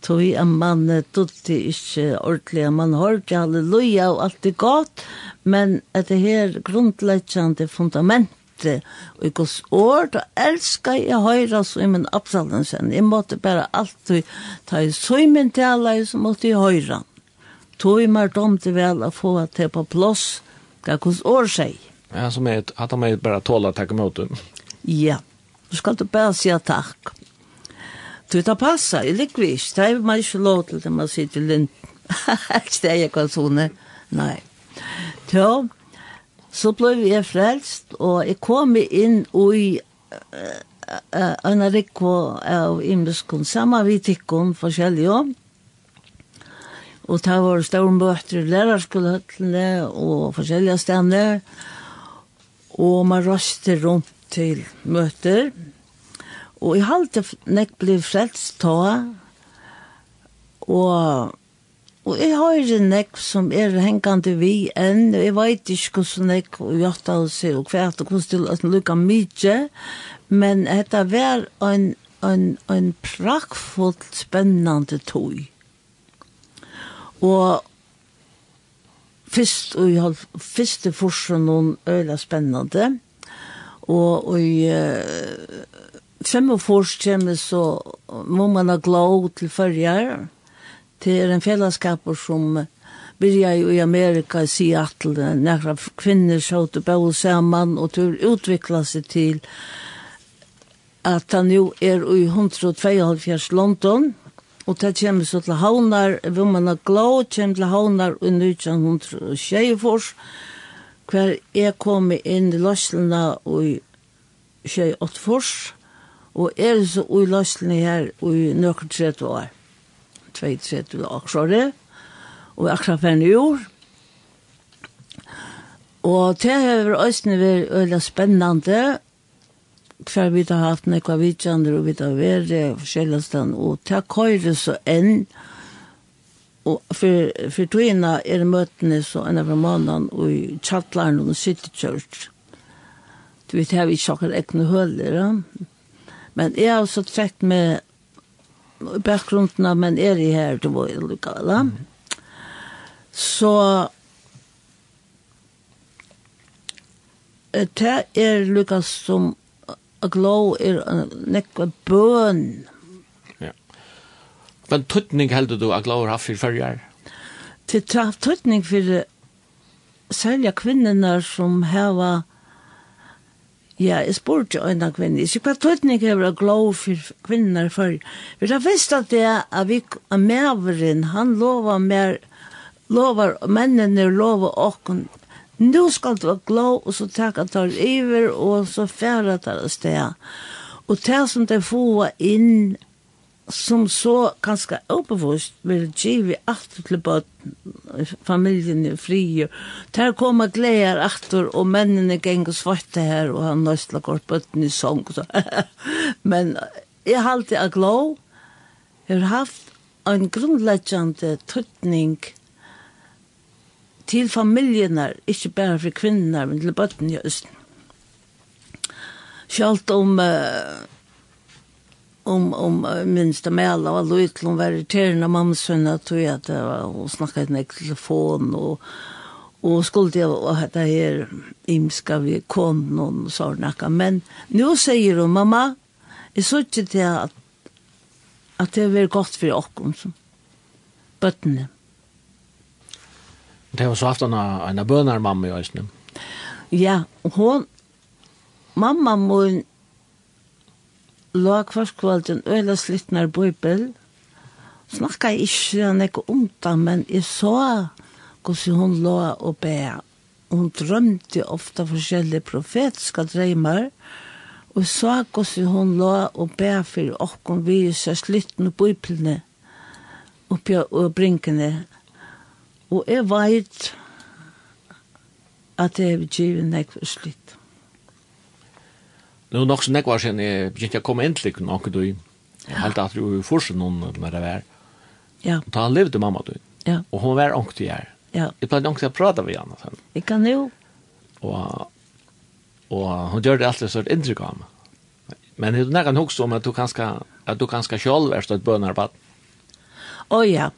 tog en mann tog ikke ordentlig, man hørte halleluja og alt det godt, men at det her grunnleggjende fundament lytte og i gos år, da elskar jeg høyra Søymen Absalonsen. Jeg måtte bare alltid ta i Søymen alle, så måtte jeg høyra. Tog meg dom til vel å få det på plåss, hva gos år seg. Ja, som er, at han er bare tåla takke mot dem. Ja, du skal du bare si takk. Du tar passa, jeg liker vi ikke, det er man ikke lov til det man sitter i lind. Ikke det er jeg kan sånne, nei. Så, så ble vi frelst, og jeg kom inn i en rekko av imenskon, samme vi tikkon forskjellige. Og det var store møter i lærerskolehøttene og forskjellige stedene. Og man røste rundt til møter. Og i halte nek ble frelst ta, og Og jeg har nekk som er hengande vi enn, og jeg vet ikke hvordan nek og gjort av seg og hvert og hvordan det er lukka mye, men dette var en, en, en prakkfullt spennende tog. Og først, og jeg har første forsen noen øyla spennende, og, og jeg, fem og fors kommer så må man ha glad til førjere, Det er en fellesskap som byrja i Amerika i Seattle, nekra kvinner sjåte bøl saman, og tur utvikla seg til at han jo er i 172 London, og det kommer så til Havnar, Women of Glow, kommer til Havnar i 1924, hver jeg kom inn i Løslena i 28 fors, og er så i Løslena her i nøkker 30 år. 32 aksjare, og akkurat for en jord. Og det har vært øyne vært veldig spennende, hver vi har hatt nekva vidtjander og vi har vært forskjellige steder, og det køyre så enn, og for, for togene er møtene så enn av måneden og i Tjatlaren og City Church. Du vet, her vi ikke akkurat ekne høler, ja. Men jeg har også trekt med bakgrunden av men er i her til vår lokala. Så det er Lukas som glow er nekva bøn. Ja. Men tøtning heldur du at glå har haft fyrir fyrir Til tøtning fyrir særlig kvinnerna som heva Ja, jeg spurte en av kvinner, ikke hva tøtning er å glå for kvinner for. Vi har visst at det er at vi er medveren, han lover mer, lover, mennene lover åkken. Nå skal du være glå, og så takk at det iver, og så færre at det sted. Og det som det får inn, som så ganske oppevist, vil give alt til bøtt familjen er fri. Der koma gleder aktor, og mennene ganger svarte her, og han nøstla kort bøtten i sång. Så. Men jeg halte av glå, har haft en grunnleggjande tøtning til familjenar, ikke bare for kvinner, men til bøtten i Østen. Sjalt om... Uh, om om minst det med alla var lite hon var irriterande mamma sen att tog att det var hon snackade inte telefon och och skulle jag och det här imska vi kom någon sådana men nu säger hon mamma är så inte det att att det är gott för oss som bötterna. Det var så haft en en bönar mamma i Ösnen. Ja, hon mamma mun la kvarskvalden øyla slittnar bøybel, snakka jeg ikke han ikke om det, men jeg så hvordan hun la og be. Hun drømte ofta forskjellige profetiske dreimer, og så hvordan hun la og be for åkken vi så seg og bøybelene oppi og brinkene. Og jeg vet at jeg er givet nekko slitt. Nu nok så nekvar sen jeg begynte jeg komme inn til noen akkur du helt at du forsen noen når det var. Ja. Ta han levde mamma du. Ja. Og hun var ångt i her. Ja. Jeg pleide ångt til å prate med henne sen. Jeg kan jo. Og, og hun gjør det alltid så et inntrykk av meg. Men det er noen hokst om at du kanskje, at du kanskje selv er stått bønner bønarbeid. Å ja.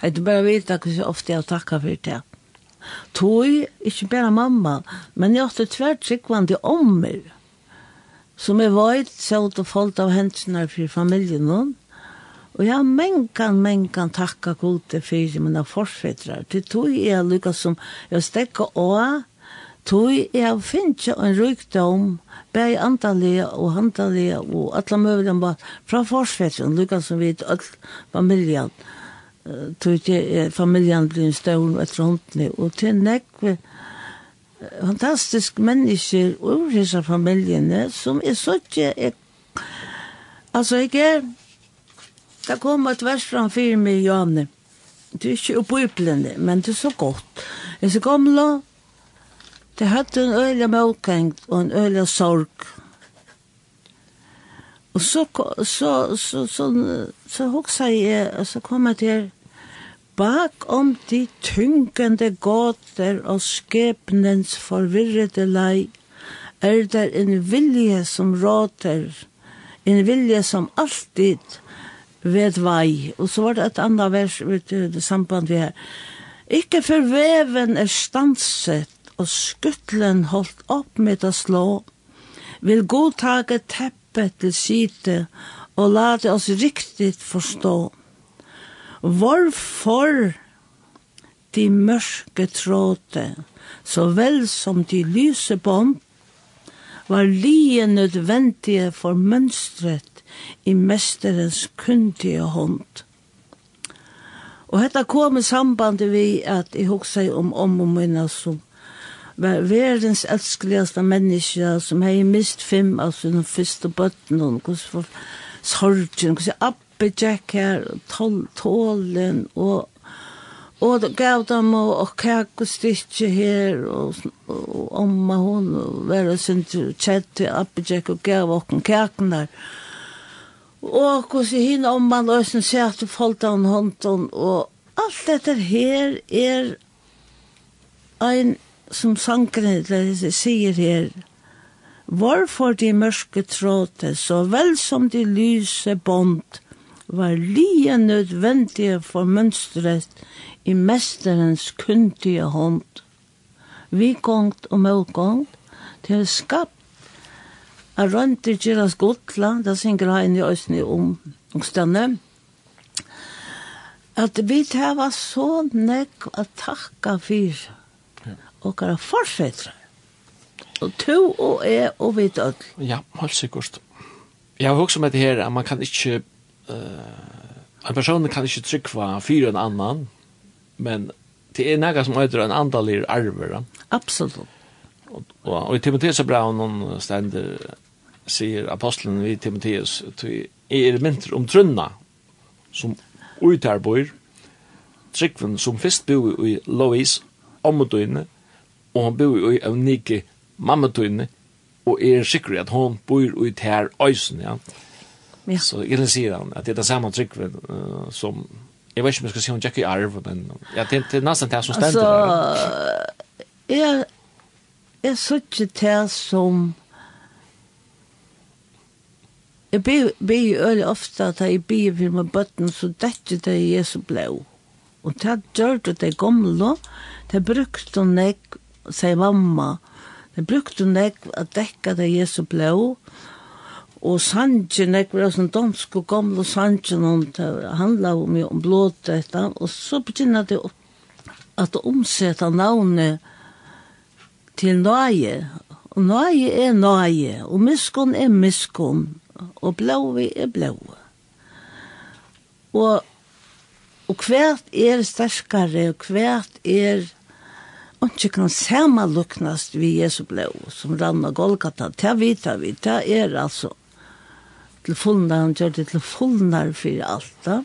Jeg bare vite at jeg ofte jeg takker for det. Tog, ikke bare mamma, men jeg har stått tvertsikkvann til ommer. Ja Som jeg var så det folk av hensene for familien noen. Og jeg menkan, menkan takka gode for mine forfedrar. Det tog jeg lukka som jeg stekka av, tog jeg finnes en rykdom, bare antallige og hantallige og alle møvlen bare fra forfedrar, lukka som vi all familien. Tog jeg familien blir en stål etter håndene, og til nekve, fantastisk mennesker og disse familjene som er så ikke er, altså jeg er det kom et vers fra fire med Janne det er ikke oppe i men det er så godt. Jeg så gamle det hadde en øyla målkengt og en øyla sorg. Og så så så så, så, så, så, så, så kom jeg til bak om de tyngende gåter og skepnens forvirrede lei, er der en vilje som råter, en vilje som alltid ved vei. Og så var det et annet vers ut i det samband vi her. Ikke for veven er stanset, og skuttlen holdt opp med å slå, vil godtage teppet til site, og la det oss riktigt forstå. Hvorfor de mørke tråde, så vel som de lyse bånd, var lige nødvendige for mønstret i mesterens kundige hånd. Og dette kom i sambandet vi at jeg husker om om og minna som var verdens elskeligaste menneske som hei mist fem av sine første bøtten og hos for sorgen, hvordan Jeppe Jack her, tol, tålen, og, og det gav dem og, og kakostitje her, og, og omma hon, og vera sin kjett til Jeppe og gav okken kaken der. Og hos hinn omma løsen seg til folta hon hånden, og alt dette her er ein som sangren sier her, Varfor de mørke tråte, så vel som de lyse bånd, var lia nødvendige for mønstret i mesterens kundige hånd. Vi gongt og mølgongt til å skapt Er rønte Giras Gotla, da synger han i Øsne om ungstene, at vi tæva så nekk å takka fyr og kara forsetra. Og to og jeg og vi død. Ja, helt sikkert. Jeg har også med det her, at man kan ikke uh, en person kan ikke trykva fyra en annan, men det er nega som øyder en andalir arver. Absolutt. Og, og, og i Timotheus er bra noen stender, sier apostelen i Timotheus, til er mynter om trunna, som uitar bor, trykven som fyrst bo i Lois, ommedøyne, og han bor i Evnike, mammetøyne, og er sikker at hon bor i tær øysen, ja. Ja. Så Elin sier han at det er det samme tryggven uh, som, jeg vet ikke om jeg skal si om Jackie i arv, men ja, det, det er nesten det som stender. Altså, jeg, jeg så ikke det som, jeg blir, blir øyelig ofte at jeg blir for meg bøtten, så dette det er Jesu blå. Og det gjør det det gamle, det brukte hun ikke, sier mamma, det brukte hun ikke at dekka det Jesu blå, og og sanjen, nek var sånn dansk og gamle sanjen, om det handla om om blåt dette, og så begynner det at omsette navnet til nøye, og nøye er nøye, og miskon er miskon, og blåve er blåve. Og, og hvert er sterkare, og hvert er Og ikke kan samaluknast vi Jesu blå, som rann av Golgata, det vet vi, det er altså til fullnar, han gjør det til fullnar for alt da.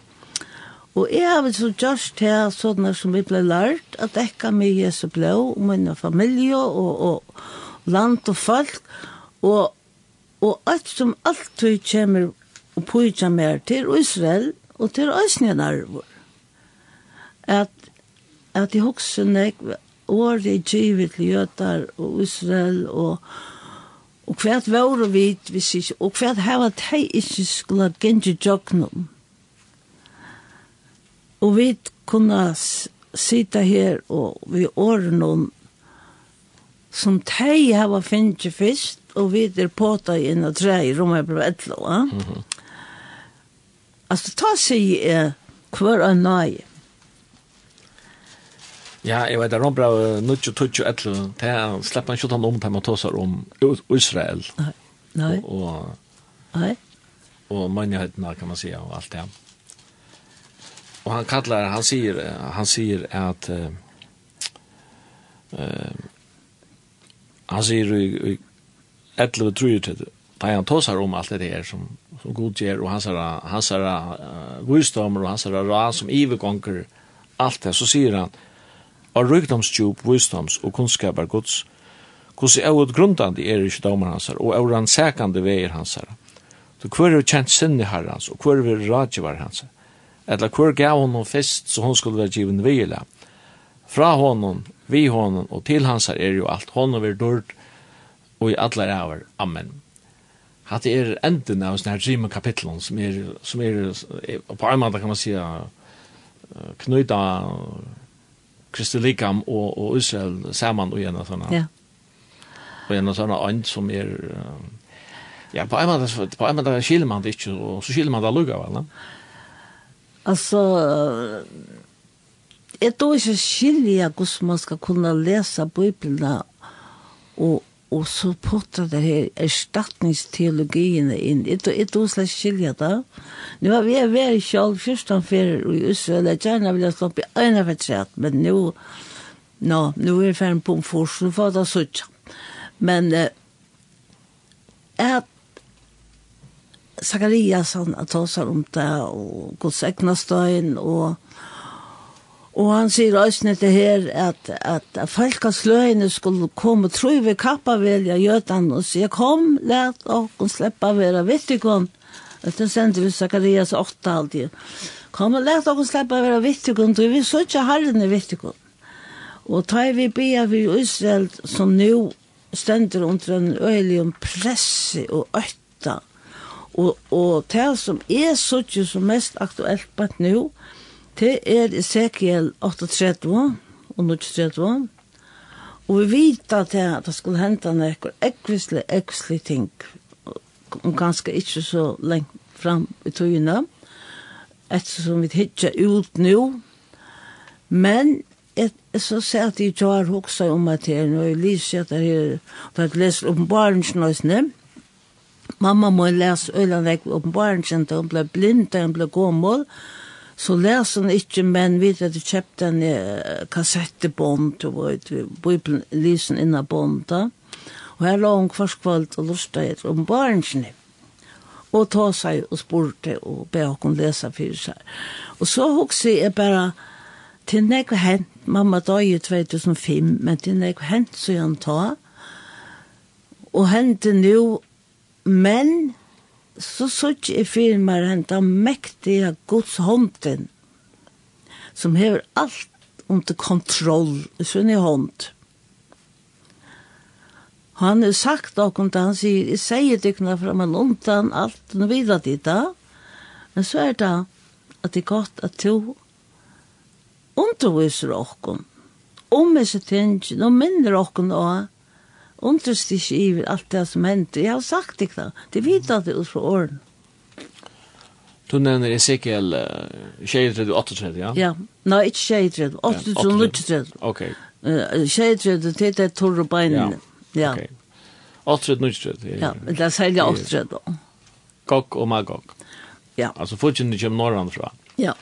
Og jeg har så gjørst til sånne som vi ble lært, at ekka med Jesu blå, og min familie, og, og land og folk, og, og alt som alltid kommer og pojja mer til Israel, og til Øsnien arvor. At, at i hoksen jeg, året givet til jøtar og Israel, og, og Og hvert var vi, hvis ikke, og hvert hava de ikke skulle genge jognum. Og vi kunne sitte her og vi åren noen som de hava finnet først, og vi er påta inn og tre i rommet på etla. Mm -hmm. Altså, ta seg eh, hver av nøye. Ja, jeg vet, Rombra, Nutsjo, Tutsjo, etter, det er slipper han ikke om til man tåser om Israel. Nei. Nei. Og, Nei. og mannighetene, kan man si, og alt det. Og han kallar, han sier, han sier at uh, han sier i, i Etlo, Trujur, da han tåser om alt det her som, som god gjør, og hans er, hans er uh, visdommer, og hans er ras som ivegonger, alt det, så sier han, og rykdomstjup, visdoms og kunnskapar gods, hvordan er ut grundande er ikke domar hans, og er sækande veier hansar. Så hver er kjent sinne herrans, og hver er radgivar hansar. Eller hver gav honom fest, så hon skulle være given vila. Fra honom, vi honom, og til hans er jo alt. Honom er dård, og i alle ræver. Amen. Hatt er enden av sånne her dream kapitlen, som er, som er, på en måte kan man si, knyta Kristi Likam og, og Israel saman og gjennom sånne. Ja. Og gjennom sånne ånd som er... Ja, på en måte, på en måte skiljer man det ikke, og så skiljer man det lukka, vel? Altså, jeg tror ikke skiljer hvordan man skal kunne lese Bibelen og, og så potter det her erstatningsteologiene inn. Jeg tror og et slags skilja da. Nu har vi vært selv fyrstan fyrir i Israel, jeg gjerne vil jeg stoppe i øyne for træt, men nu, nå, nu er vi ferdig på en fors, nu får jeg da suttja. Men eh, at Zacharias han tar seg om det, og Guds egnastøyen, og Og han sier også det her at, at folkesløyene skulle komme tro ved kappavelja gjøtan og sier kom, let okken sleppa vera vittikon. Det sender vi Zakarias 8 alltid. Kom og let okken sleppa vera vittikon, du vi så ikke herrene vittikon. Og tar vi bia vi Israel som nu stender under en øylig presse og øtta. Og, og det som er så ikke som mest aktuelt på nu, Det er Ezekiel 38 og 39. Og vi vet at det, at det skulle hente noe ekvislig, ekvislig ting. Og ganske ikke så lengt fram i togene. Ettersom vi hittar ut nå. Men et, så ser jeg at jeg har hoksa om at her, når jeg lyser at jeg har lest åpenbaringsnøysene. Mamma må lese øyne åpenbaringsnøysene, hun ble blind, hun ble gommel. Og så les han ikke, men vi hadde kjøpt en uh, kassettebånd, og vi bøypen lysen innan bånda, og her la hun kvarskvalt og lusta etter om barnsene, og ta seg og spurte og be henne lese for seg. Og så hokse jeg bare, til nek hent, mamma døg i 2005, men til nek hent så han ta, og hente nu, men så sutt i firmar henta mektiga Guds hånden som hever alt under kontroll i sin hånd. Han har sagt okkom til han sier, jeg sier dykna fram en undan alt og vidra dita, men så er det at det er godt at to underviser okkom om disse tingene og minner okkom og undrust ikke i alt det som hendte. Jeg har sagt det da. Det vet jeg ut fra åren. Du nevner Ezekiel uh, 28, ja? Ja, nei, ikke 23, 8 ja, 8 -3. 28, 28, Ok. Uh, 28, det er det torre beinene. Ja, ok. 28, 28. Ja, det er særlig 8 28. Gok og Magog. Ja. Altså, fortsatt du kommer norrand fra. Ja.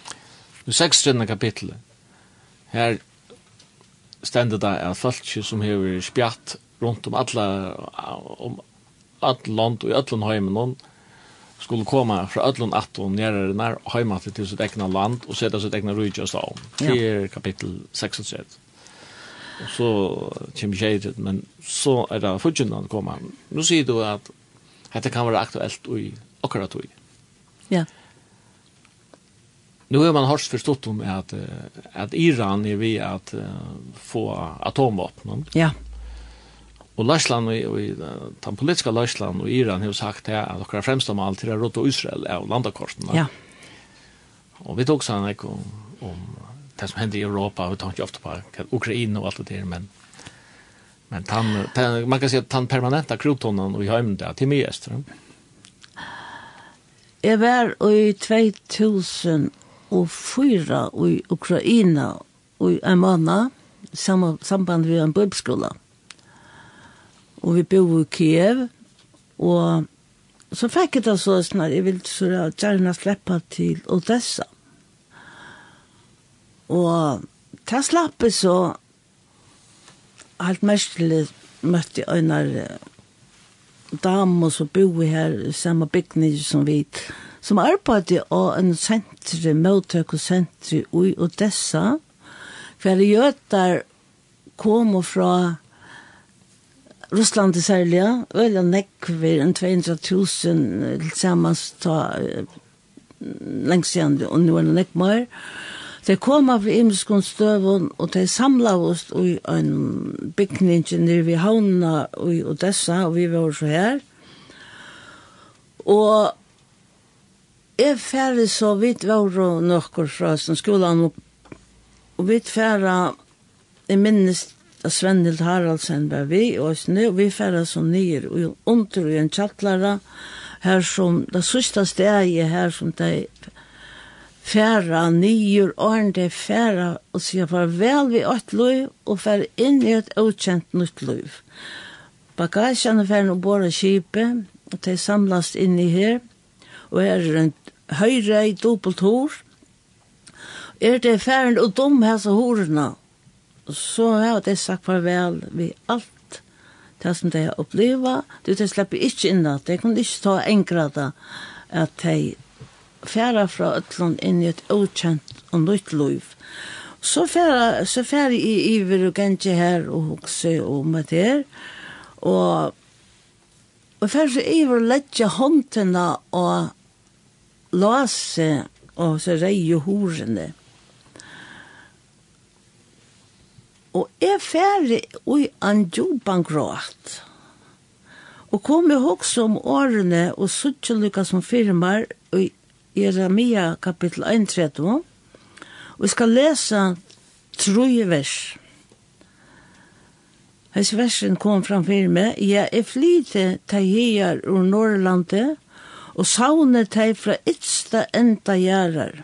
Nu 16. kapitlet. Her stendet det at folk som hever spjatt runt om alla om all land och i allan hemmen skulle komma från allan att nära nere när hemma till sitt egna land och sätta sitt egna rike så. Det är kapitel 6 Och så kommer jag men så är det fortfarande komma. Nu ser du att detta kan vara aktuellt i akkurat då. Ja. Nu har man hårt förstått om att, att Iran är vid att få atomvapen. Ja. Og Larsland og, og den politiska Larsland og Iran har sagt her at dere fremstår med alt til å råde Israel av landakortene. Ja. Og vi tok sånn ikke om, om det som hender i Europa, vi tar ikke ofte på Ukraina og alt det der, men men tan, tan, man kan si at den permanenta krotonen og i høymen der, til mye etter. Jeg var i 2004 i Ukraina og i en måned, samband med en bøbskola. Mm og vi bor i Kiev, og så fikk jeg det så snart, jeg ville så gjerne slippe til Odessa. Og til slappet så, helt merkelig møtte jeg av damer som bor her i samme bygning som vi, som arbeidde av en sentri, møttøk og sentri i Odessa, for jeg gjør der kom fra Russland i særlig, øyla nekver en 200.000 til samans ta lengst igjen, og nå er det nekk mer. De kom av imenskån støvun, og de samla oss i en bygning nere ved havna i Odessa, og vi var så her. Og jeg færre så vidt var nokkur fra skolan, og vidt færre, jeg minnes at Svennild Haraldsen var vi, og vi færre som nyer under i en tjattlara, her som, det sørste stedet her som de færa nyer og det færa og sier farvel vi åt liv og færa inn i et utkjent nytt liv. Bagasjene færa og båda kjipe og de samlas inn i her og her er en høyre i dobbelt hår. Er det færen og dom hæsa horene så har de sagt farvel vi alt det som de har opplevd. Du, de slipper ikke inn at de kunne ikke ta en at de færa fra Øtland inn i et ukjent og nytt liv. Så færa, så færa i iver og gengje her og hokse og med her. Og, og færa så iver letja håndtena og lase og så reie horene. Mm Og jeg færre ui an djupan gråt. Og kom jeg også om årene og suttjelykka som firmar i Jeremia kapittel 31. Og jeg skal lesa troje vers. Hes versen kom framfyr meg. Ja, jeg flyte teier ur Norrlandet og saune teg fra ytsta enda gjerrar.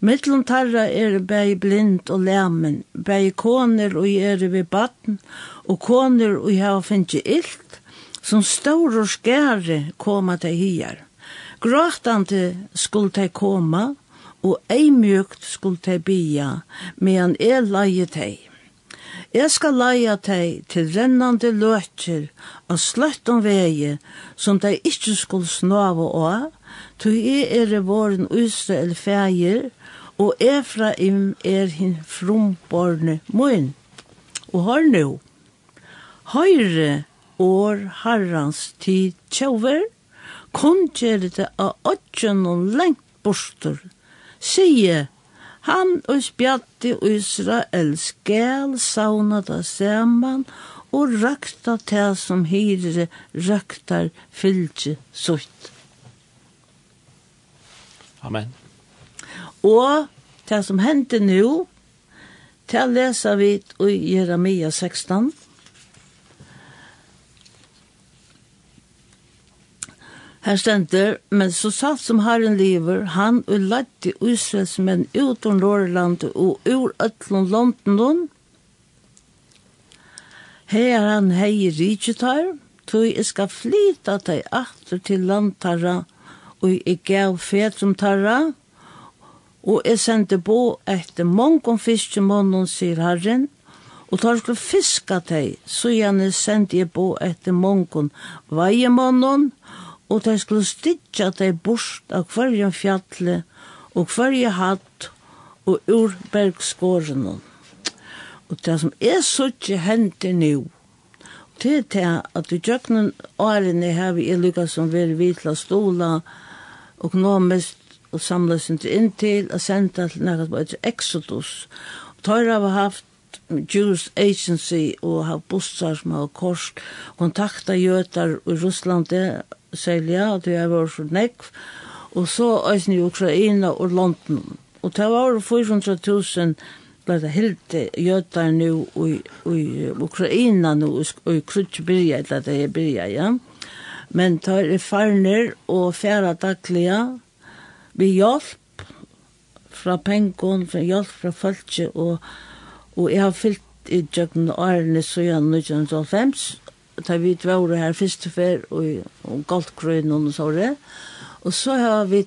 Mittlum tarra er bæg blind og læmen, bæg koner og er vi batten, og koner og hava finnje illt, som stor og skære koma til hier. Gråtande skulle til koma, og eimjukt skulle til bia, medan er leie tei. Jeg skal leie tei til rennande løtjer og sløtt om vegi som de ikkje skulle snava av, Tu i er våren Israel feir, og Efraim er hin frumborne mun. Og hør nu, høyre år harrans tid tjauver, kundgjere det av åttjen og lengt borster, sige, han og spjatti Israel skal sauna da saman, og rakta det som hyre raktar fylgje sutt. Amen. Og det som hendte nå, det leser vi i Jeremia 16. Her stender, men så satt som Herren lever, han og lette Israels menn utom Lårelandet og ur Øtlund London. Her han heier rikjetar, tog jeg skal flyta deg atter til landtarra og jeg gav fetrum tarra, og jeg sendte bo etter mongon fiskemånen, sier herren, og tar skulle fiska teg, så gjerne sendte jeg bo etter mongon veiemånen, og tar skulle stidja teg bort av hverje fjallet og hverje hatt og ur bergskåren. Og det som er suttje hender nu, til til at du tjøkken årene har vi lykket som vil vitla stola, økonomisk og samla sin til til og senda til næra på et exodus. Og tar har haft Jewish Agency og har bussar som har kors kontakta jøtar i Russland særlig ja, det har vært for nekv og så eisen i Ukraina og London og det var 400.000 ble det helt jøtar nu i, i Ukraina nu og i Krutjebyrja eller det er byrja, ja. Mm men tar er farner og færa dagliga vi hjelp fra pengon, fra hjelp fra folket og, og jeg har fyllt i djøkken årene så igjen 1995 da vi dvore her første fer og, og galtgrøyne og så det og så har vi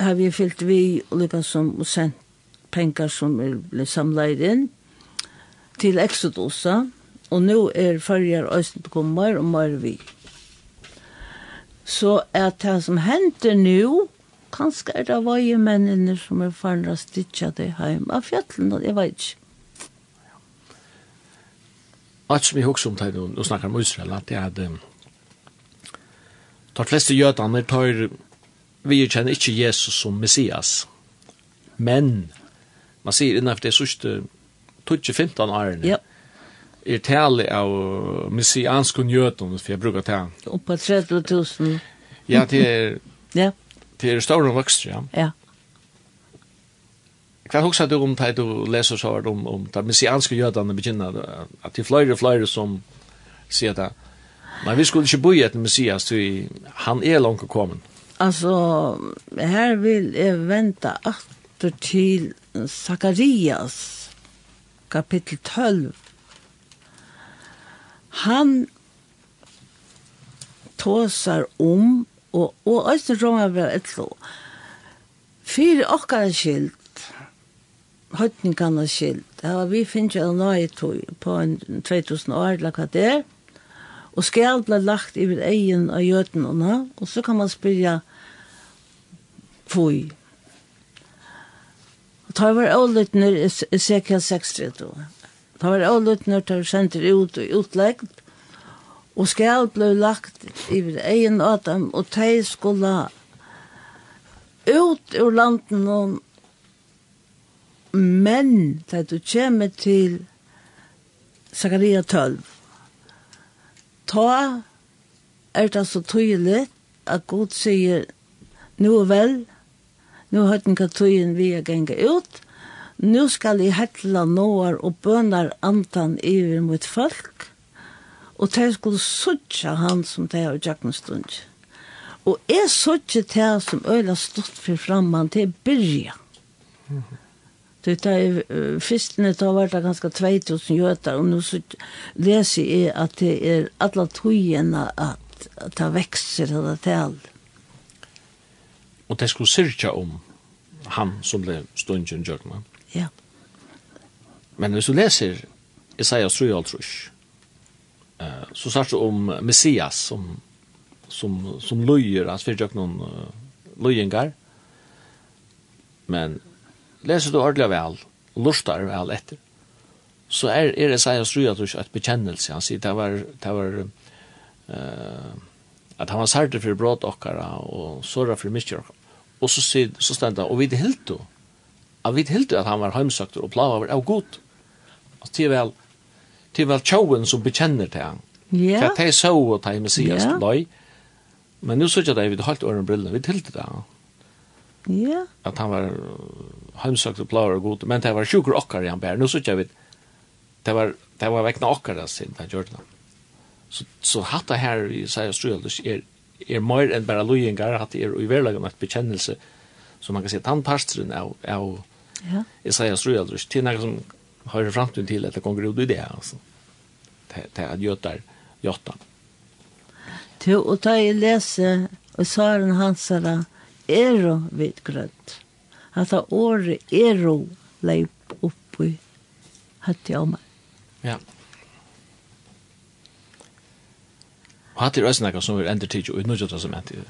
har vi fyllt vi og lykka som og sendt penger som er ble samlet inn til Exodosa og nå er farger øyne på kommer og mer vi. Så er det som hender nå, kanskje er det vøye mennene som er farne å stitja det hjem. av fjallene, jeg vet ikke. Alt som jeg husker om det, og snakker om Israel, at det er det, de fleste jødene tar, vi kjenner ikke Jesus som Messias, men man sier innenfor det sørste 12-15 årene, ja er tale av messiansk njøtum, for jeg bruker det. Oppa 30 000. Ja, det er, ja. det er større vokst, ja. Ja. Hva hoksa du om det du leser så om, om de messianske jødene begynner, at det er flere og flere som sier det, men vi skulle ikke bo i et messias, så han er langt kommet. Altså, her vil jeg vente atter til Zakarias, kapittel 12, han tåsar om, og, og æsne romer vel etlo, fyrir okkara skild, høytningarna skilt, ja, vi finnes jo nøye tog på en 2000 år, lakka det, og skal ble lagt i vil egen av jødnene, og så kan man spyrja, fui. Ta var ålitner i Ezekiel 60, tror. Ta var avlutner til sender ut og utleggt, og skal ble lagt i egen av og de skulle ut ur landen og men da du kommer til Zakaria 12 ta er det så tydelig at Gud sier nu vel nu har den katøyen vi er genga ut nu skal jeg hetla noar og bønar antan iver mot folk, og de skulle suttja han som de har jakken stund. Og jeg suttja de som øyla stått for framman til byrja. Det er uh, fyrstene tar vært det ganske 2000 jøter, og nå leser jeg at det er alle togene at, at det vekster det til Og det skulle syrkja om han som ble stundjen jøkna. Mm Ja. Men hvis du leser Isaias 3 og eh så sagt om Messias som som som løyer, löjer hans noen uh, løyengar. Men leser du ordentlig vel, og lustar vel etter, så er, är det säger så att ett bekännelse han sier, det var det var uh, at han var særlig for brott okkara, og såra for för okkara. Og så så ständer och vid helt då at vi hilde at han var heimsøkter og plaga var av god. Altså, det er vel, det er vel tjauen som bekjenner til han. Ja. For at det er så og det er messias yeah. løy. Men nu sier jeg det, vi holdt åren brillene, vi hilde det han. Ja. At han var heimsøkter og plaga av god, men det var sjukker okkar i han bær. Nu sier jeg vi, det var, det var vekkna okkar det sin, det gjør det. Så, så hatt det her i Seier Strøl, er, er mer enn bare lojengar, hatt det er i verlagen et bekjennelse, Så man kan se tandpastren av, av ja. Isaias röjaldrus. Det är något som har en framtid till att det kommer ut i det. Alltså. Det, det är att götar götan. Du, och ta i läse och saren hansara ero vidgrönt. At ha året ero leip upp i hatt jag mig. Ja. Og hatt i røsnakka som vi ender tidsju ut nu som enter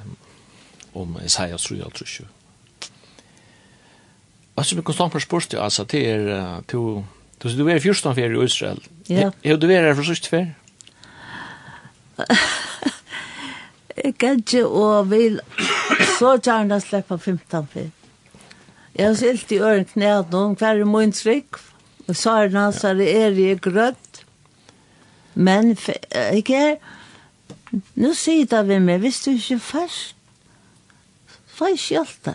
om Isaias röjaldrus. Ja. Alltså vi konstant på sport alltså det är to du du är första för i Israel. Ja. Är du är för sist för? Kanske och vill så gärna släppa 15 för. Jag har sett i öron knät någon kvar i min tryck. Och så är det det är i grött. Men jag nu sitter vi med, visst du inte först? Får jag skjölta?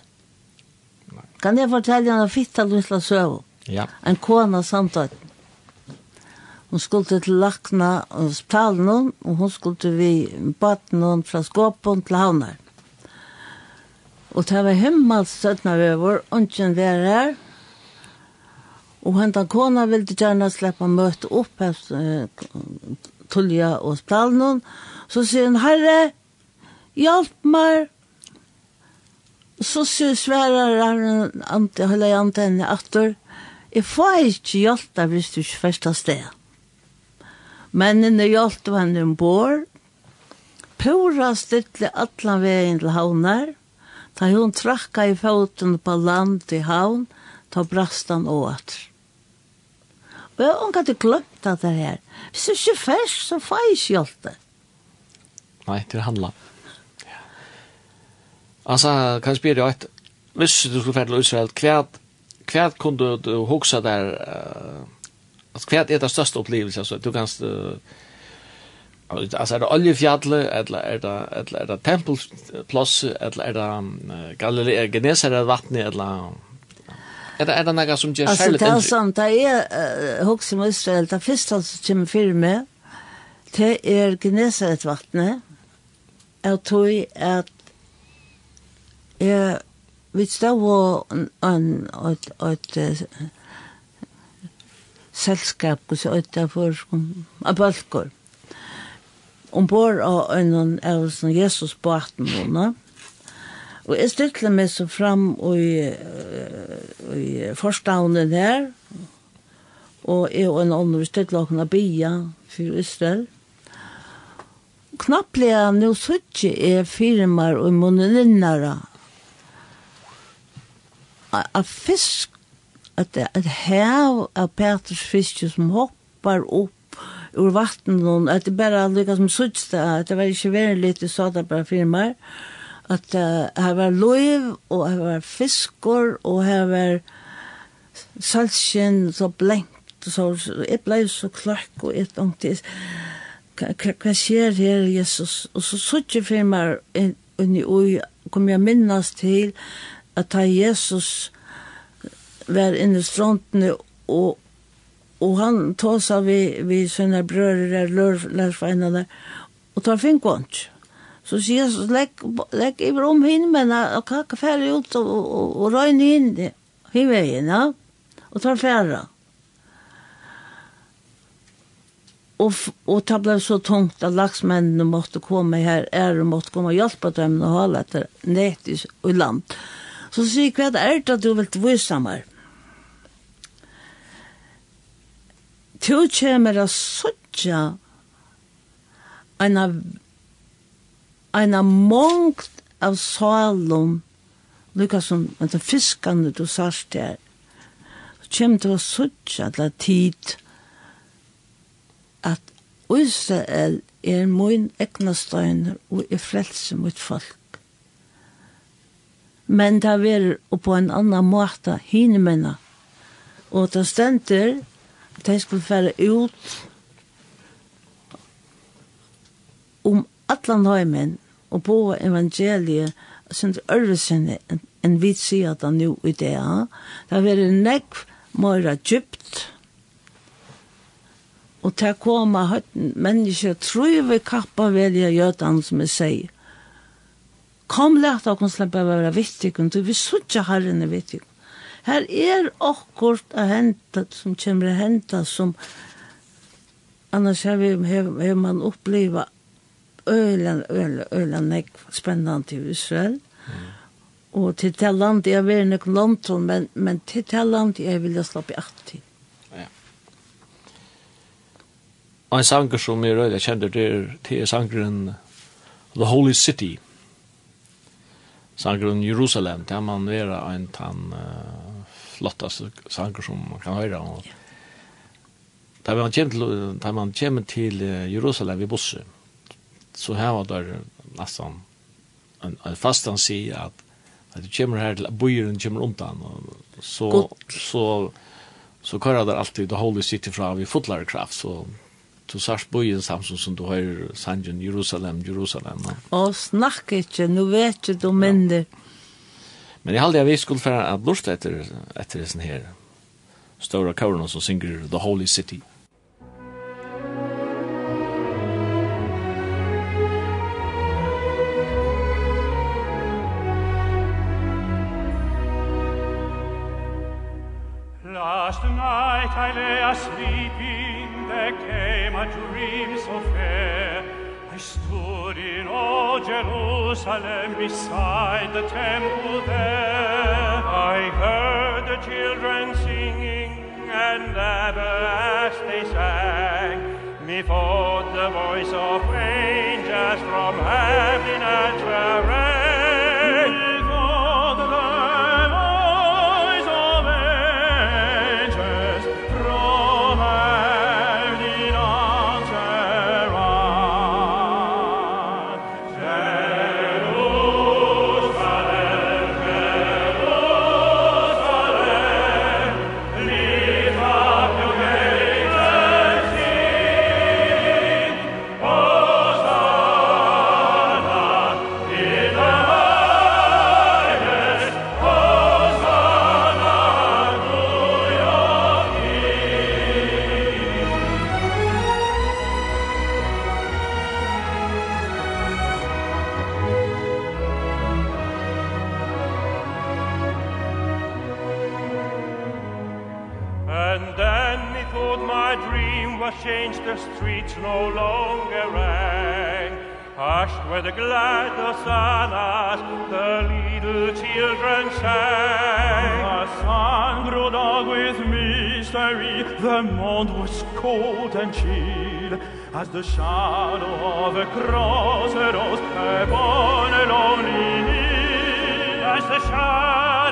Kan jeg fortelle en fitta lilla søv? Ja. En kona samtøyt. Hun skulle til lakna og sptalen hon, og hun skulle til vi baten hon fra skåpen til havnar. Og det var himmels støttna vøver, ungen var her, og henta kona ville gjerne slippe møte opp efter tulja og sptalen hon. Så sier hun, herre, hjelp meg, så sverar han ante hela antenne åter. Jeg får ikke hjelp av hvis du ikke første sted. Mennene hjelp av henne ombord. Pura stille atlan veien til havnar. Da hun trakka i foten på land i havn, ta brast han åt. Og jeg har ikke glemt det her. Hvis du ikke først, så får jeg ikke hjelp det. Nei, det handla. Altså, kan jeg spørre deg, Hvis du skulle fære til Israel, kvært, hva kunne du hugsa der, uh, at kvært er det største opplevelse, altså, du kan, uh, altså, er det oljefjallet, eller er det, eller er det tempelplass, eller er det um, Galilea, Genesere vattnet, eller Er det, er det noe som gjør altså, særlig Altså, det er sånn, det er uh, hugsa med Israel, det første som kommer fyrir meg, det er Genesere vattnet, jeg tror at Ja, vi stod an at at selskap kus at for a balkor. Om bor av en av sån Jesus båten hon. Og jeg stilte meg så fram og i, i forstavnen her, og jeg og en annen stilte åkne bia for Israel. Knapplega nå suttje er firmar og monolinnara av fisk, at, at hav av Peters fisk som hoppar opp ur vattnet, at det bare lykka som suttste, at det var ikke veldig lite sådant bare firmaer, at uh, her var løyv, og her var fiskor, og her var salskinn, så blenkt, så, så, jeg blei så klark, og jeg tenkte, hva skjer her, Jesus? Og så suttje firmaer, og kom jeg minnes til, at ta Jesus var inne i strontene og og han tåsa vi, vi sina brødre, der, og tar finkvånt. Så sier Jesus, legg, legg iver om himmelen, og kakka færre ut, og, og, og røyne inn i himmelen, ja, og tar færre. Og, og det ble så tungt at laksmennene måtte komme her, er og måtte komme og hjelpe dem, å holde etter nett i land. Og Så sier jeg, hva er det du vil vise meg? Du kommer å søtja en av en av mångt av salom lukka som en av fiskene du sørst her så kommer du å søtja til tid at Israel er min egnastøyner og er frelse mot folk men det er på en annan måte hine menna. Og det stender, at de skulle fære ut om allan heimen og på evangeliet sin ørvesene enn vi sier at han jo i det. Det har vært nekv mer djupt, og til å komme høyden mennesker tror vi kappa velja gjøtan som jeg sier. Kom leta okkur slippe å være vittig, du vi suttja herren er vittig. Her er akkurat å hente, som kommer å hente, som annars har vi har man oppleva ölen ölen ölen nek spennende i Israel. Mm. Och till det land jeg vil nek London men men til det land vil jeg slappe i att. Og en sanger som är röda kände det det er sangeren The Holy City. Mm sangren Jerusalem, det man vera en tann uh, flottaste sanger som man kan høyra. Og, yeah. Da man kommer til, da man kommer til Jerusalem i bussen, så her var det nesten en, en fastan si at at du kommer her til bøyeren kommer undan og så, så så så kører det alltid the holy city fra vi fotlar kraft så du sars bojen samson som du har sangen Jerusalem, Jerusalem. Å, snakk ikke, nå vet ikke du mindre. Men jeg halde jeg vi skulle fære at lort etter, etter sin her ståra kaurna som synger The Holy City. Last night I lay asleep in there came a dream so fair I stood in all Jerusalem beside the temple there. I heard the children singing and ever as they sang. Me the voice of angels from heaven and wherever where the glad hosannas the little children sang. The sun grew dark with mystery the moon was cold and chill. As the shadow of a cross rose upon a lonely hill. As the shadow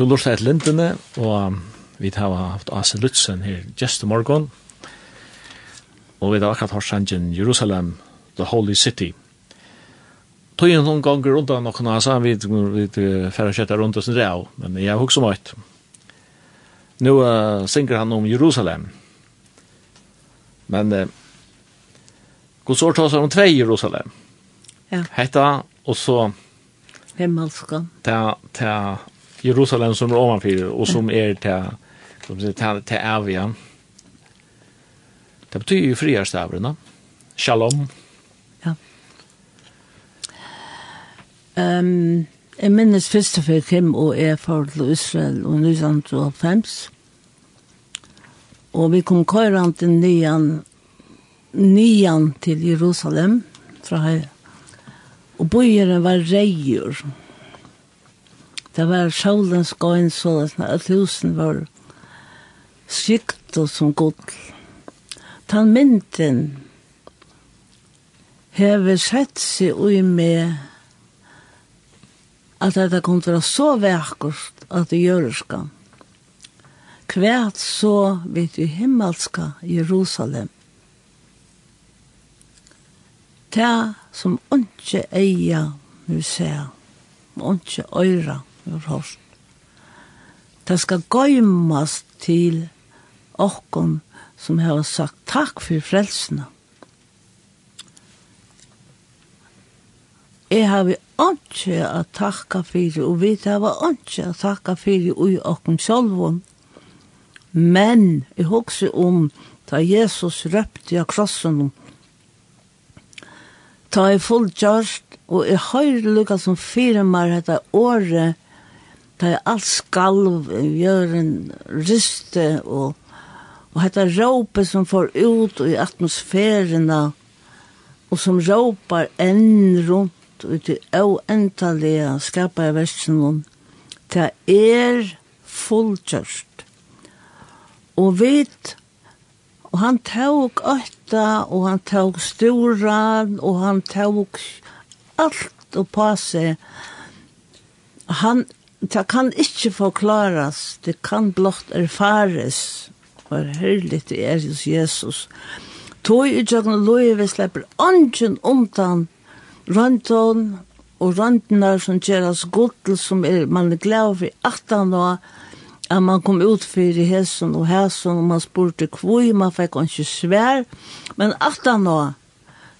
Du lortar et lintene, og vi har haft Ase Lutzen her just i morgen. Og vi har akkurat hørt sangen Jerusalem, the holy city. Tøyen noen ganger rundt av noen av sangen, vi færre kjøttet rundt oss en rev, men jeg har hukket møtt. Nå uh, synger han om Jerusalem. Men uh, god sår tar seg om tvei Jerusalem. Ja. Hetta, og så... Himmelska. Ta, ta Jerusalem som er ovanfyr, och som är till som säger till till Avia. Det betyder ju friarstavren, Shalom. Ja. Ehm um, Jeg minnes først og jeg kom og er for til Israel og nysant og fems. Vi kom køyran til nian, nian til Jerusalem fra her. Og bøyeren var reier. Mm Det var sjålens gåin så at husen var sykt og som god. Tan mynden hever sett seg ui med at dette kom til å så vekkert at det gjør skal. Kvært så vidt i himmelska Jerusalem. Det som ikke eier vi ser, og ikke øyre ur horsen. Det skal gøymast til okkon som har sagt takk for frelsene. Jeg har vi ikke å takke for, og vi har ikke å takke for i okken sjølven. Men jeg husker om da Jesus røpte av krossen, ta jeg fullt gjørst, og jeg har lukket som fire mer dette året, ta alt skalv i jøren ryste og og hetta råpet som får ut i atmosfærena og som råpar enn rundt ut i oendalige skapar i versen det er fullkjørst og vit og han tåg øtta og han tåg storan og han tåg alt og på seg han det kan ikke forklares, det kan blott erfares, for herlig det er hos Jesus. Tog i tjøkken og loje vi slipper ånden omtann, rønton og røntene som gjøres godt, som er, man er glad for 18 år, at man kom ut for i hesen og hesen, og man spurte kvoi, man fikk ikke svær, men 18 år,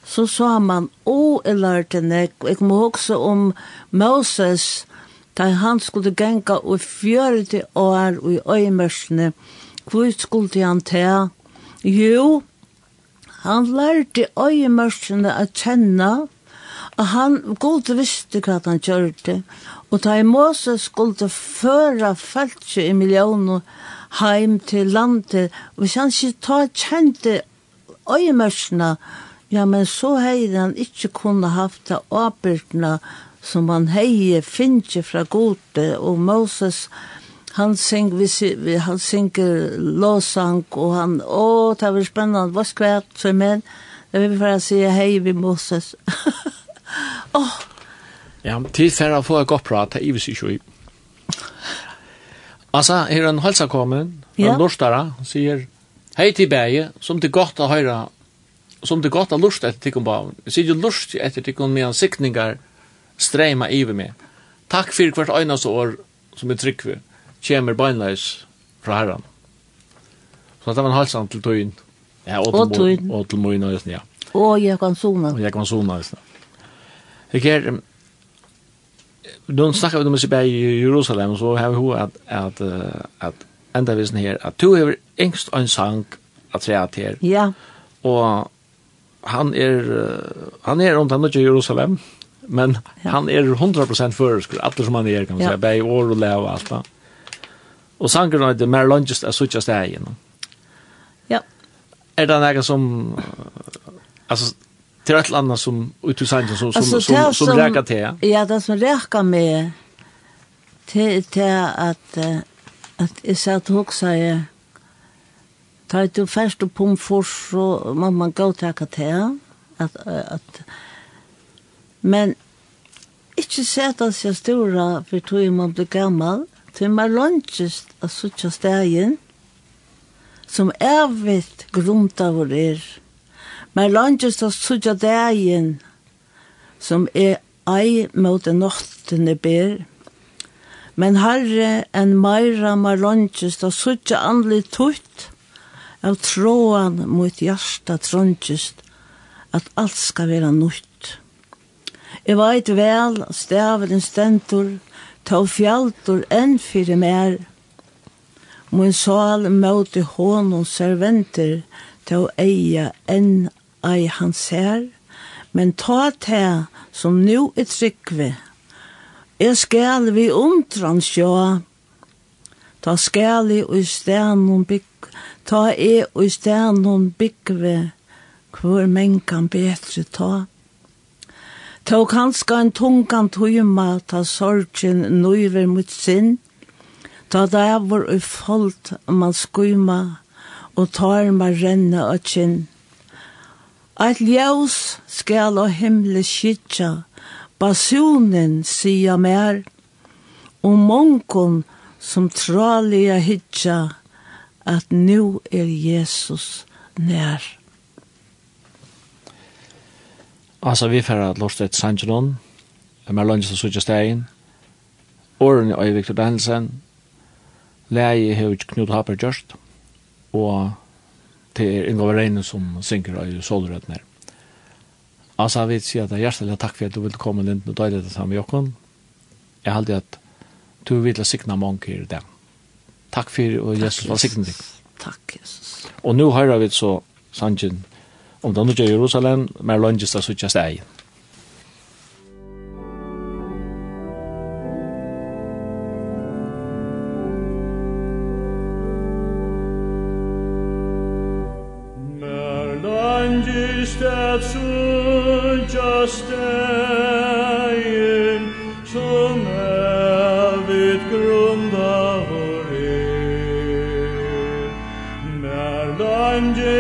så sa man, å, jeg lærte nek, og jeg må også om Moses, da han skulle genga og fjørte år og i øymørsene, hvor skulle han ta? Jo, han lærte øymørsene å kjenne, og han godt visste hva han kjørte. Og da Moses skulle føre feltje i millioner heim til landet, og hvis han ikke ta kjente øymørsene, ja, men så heide han ikke kunne haft det åbyrtene, som han heie finje fra gode, og Moses, han syng, vi, vi, han synger låsang, og han, å, det var spennende, hva skvært for men, Det vil bare si hei vi Moses. Åh! oh. Ja, tid for å få et godt prat, det er ivis ikke i. Altså, her er en helsekommen, ja. en sier, hei til bæge, som det godt å høre, som det godt å lorte etter tikkum Jeg Sier jo lorte etter tikkum med sikningar, streyma iver meg. Takk fyrir hvert einast år som er tryggve, kjemur beinleis fra herran. Så det var en halsan til tøyen. Ja, og til. Og til møyen, ja. Og jeg kan sona. Og jeg kan sona, ja. Jeg er, nå snackar vi om oss i Jerusalem, så har vi at at att, at enda visen her, at du har engst en sang at säga at her, Ja. Og han er, han er rundt han i Jerusalem men ja. han är 100% försk alla som han är kan man ja. säga bäj år och lä och allt va. Och sangen heter Mary Longest as such as that you know. Ja. Är det några som alltså till ett annat som ut i sangen som som alltså, som, som, som räkar till. Ja, det som räkar med till till att att jag satt och huxade Ta du først og pomfors, og mamma gav till att att, att Men ikke seta seg stora for tog man blir gammal, til man lønnsest av suttja stegen, som evigt av vår er. Man lønnsest av sucha stegen, som er ei mot den nåttene ber. Men herre en meira mar lunches av suttja andelig tutt, av tråan mot hjärsta trønnsest, at alt skal være nytt Jeg veit vel, stavelen stentor, ta fjaltor enn fyrir mer. Min sal møte honum serventer, ta eia enn ei han ser, Men ta te som nu er tryggve, jeg skal vi undran sjå. Ta skal i og stenum bygg, ta e og stenum byggve, hvor menn kan betre ta. Tog kanska en tungan tøyma, ta sorgen nøyver mot sinn, ta dævor og folt man skuima, og tar man renne og kinn. Eit ljøs skal og himle skitja, basunen sia mer, og mongon som tralia hitja, at nu er Jesus nær. Altså, vi får at lort et Sanjanon, med lønne og suttet stegen, årene og Victor Danielsen, leie har ikke Knut Haper gjørst, og det er Ingo Vareinen som synker av solrøtten her. Altså, jeg vil si at jeg hjertelig takk for at du vil komme inn og døde det sammen med Jokken. Jeg halte at du vil sikne mange her i dag. Takk for, og Jesus var sikne deg. Takk, Jesus. Og nå hører vi så Sanjanon, om det ikke Jerusalem, mer lønges det suttje steg. Mer lønges det suttje steg,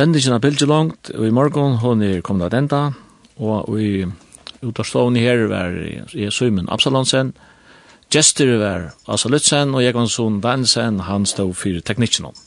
Sendingen av Bilge langt, og i morgen hun er kommet av enda, og i utavstående her var jeg Søymen Absalonsen, Gjester var Asa Lutzen, og jeg var Dansen, han stod for teknikken om.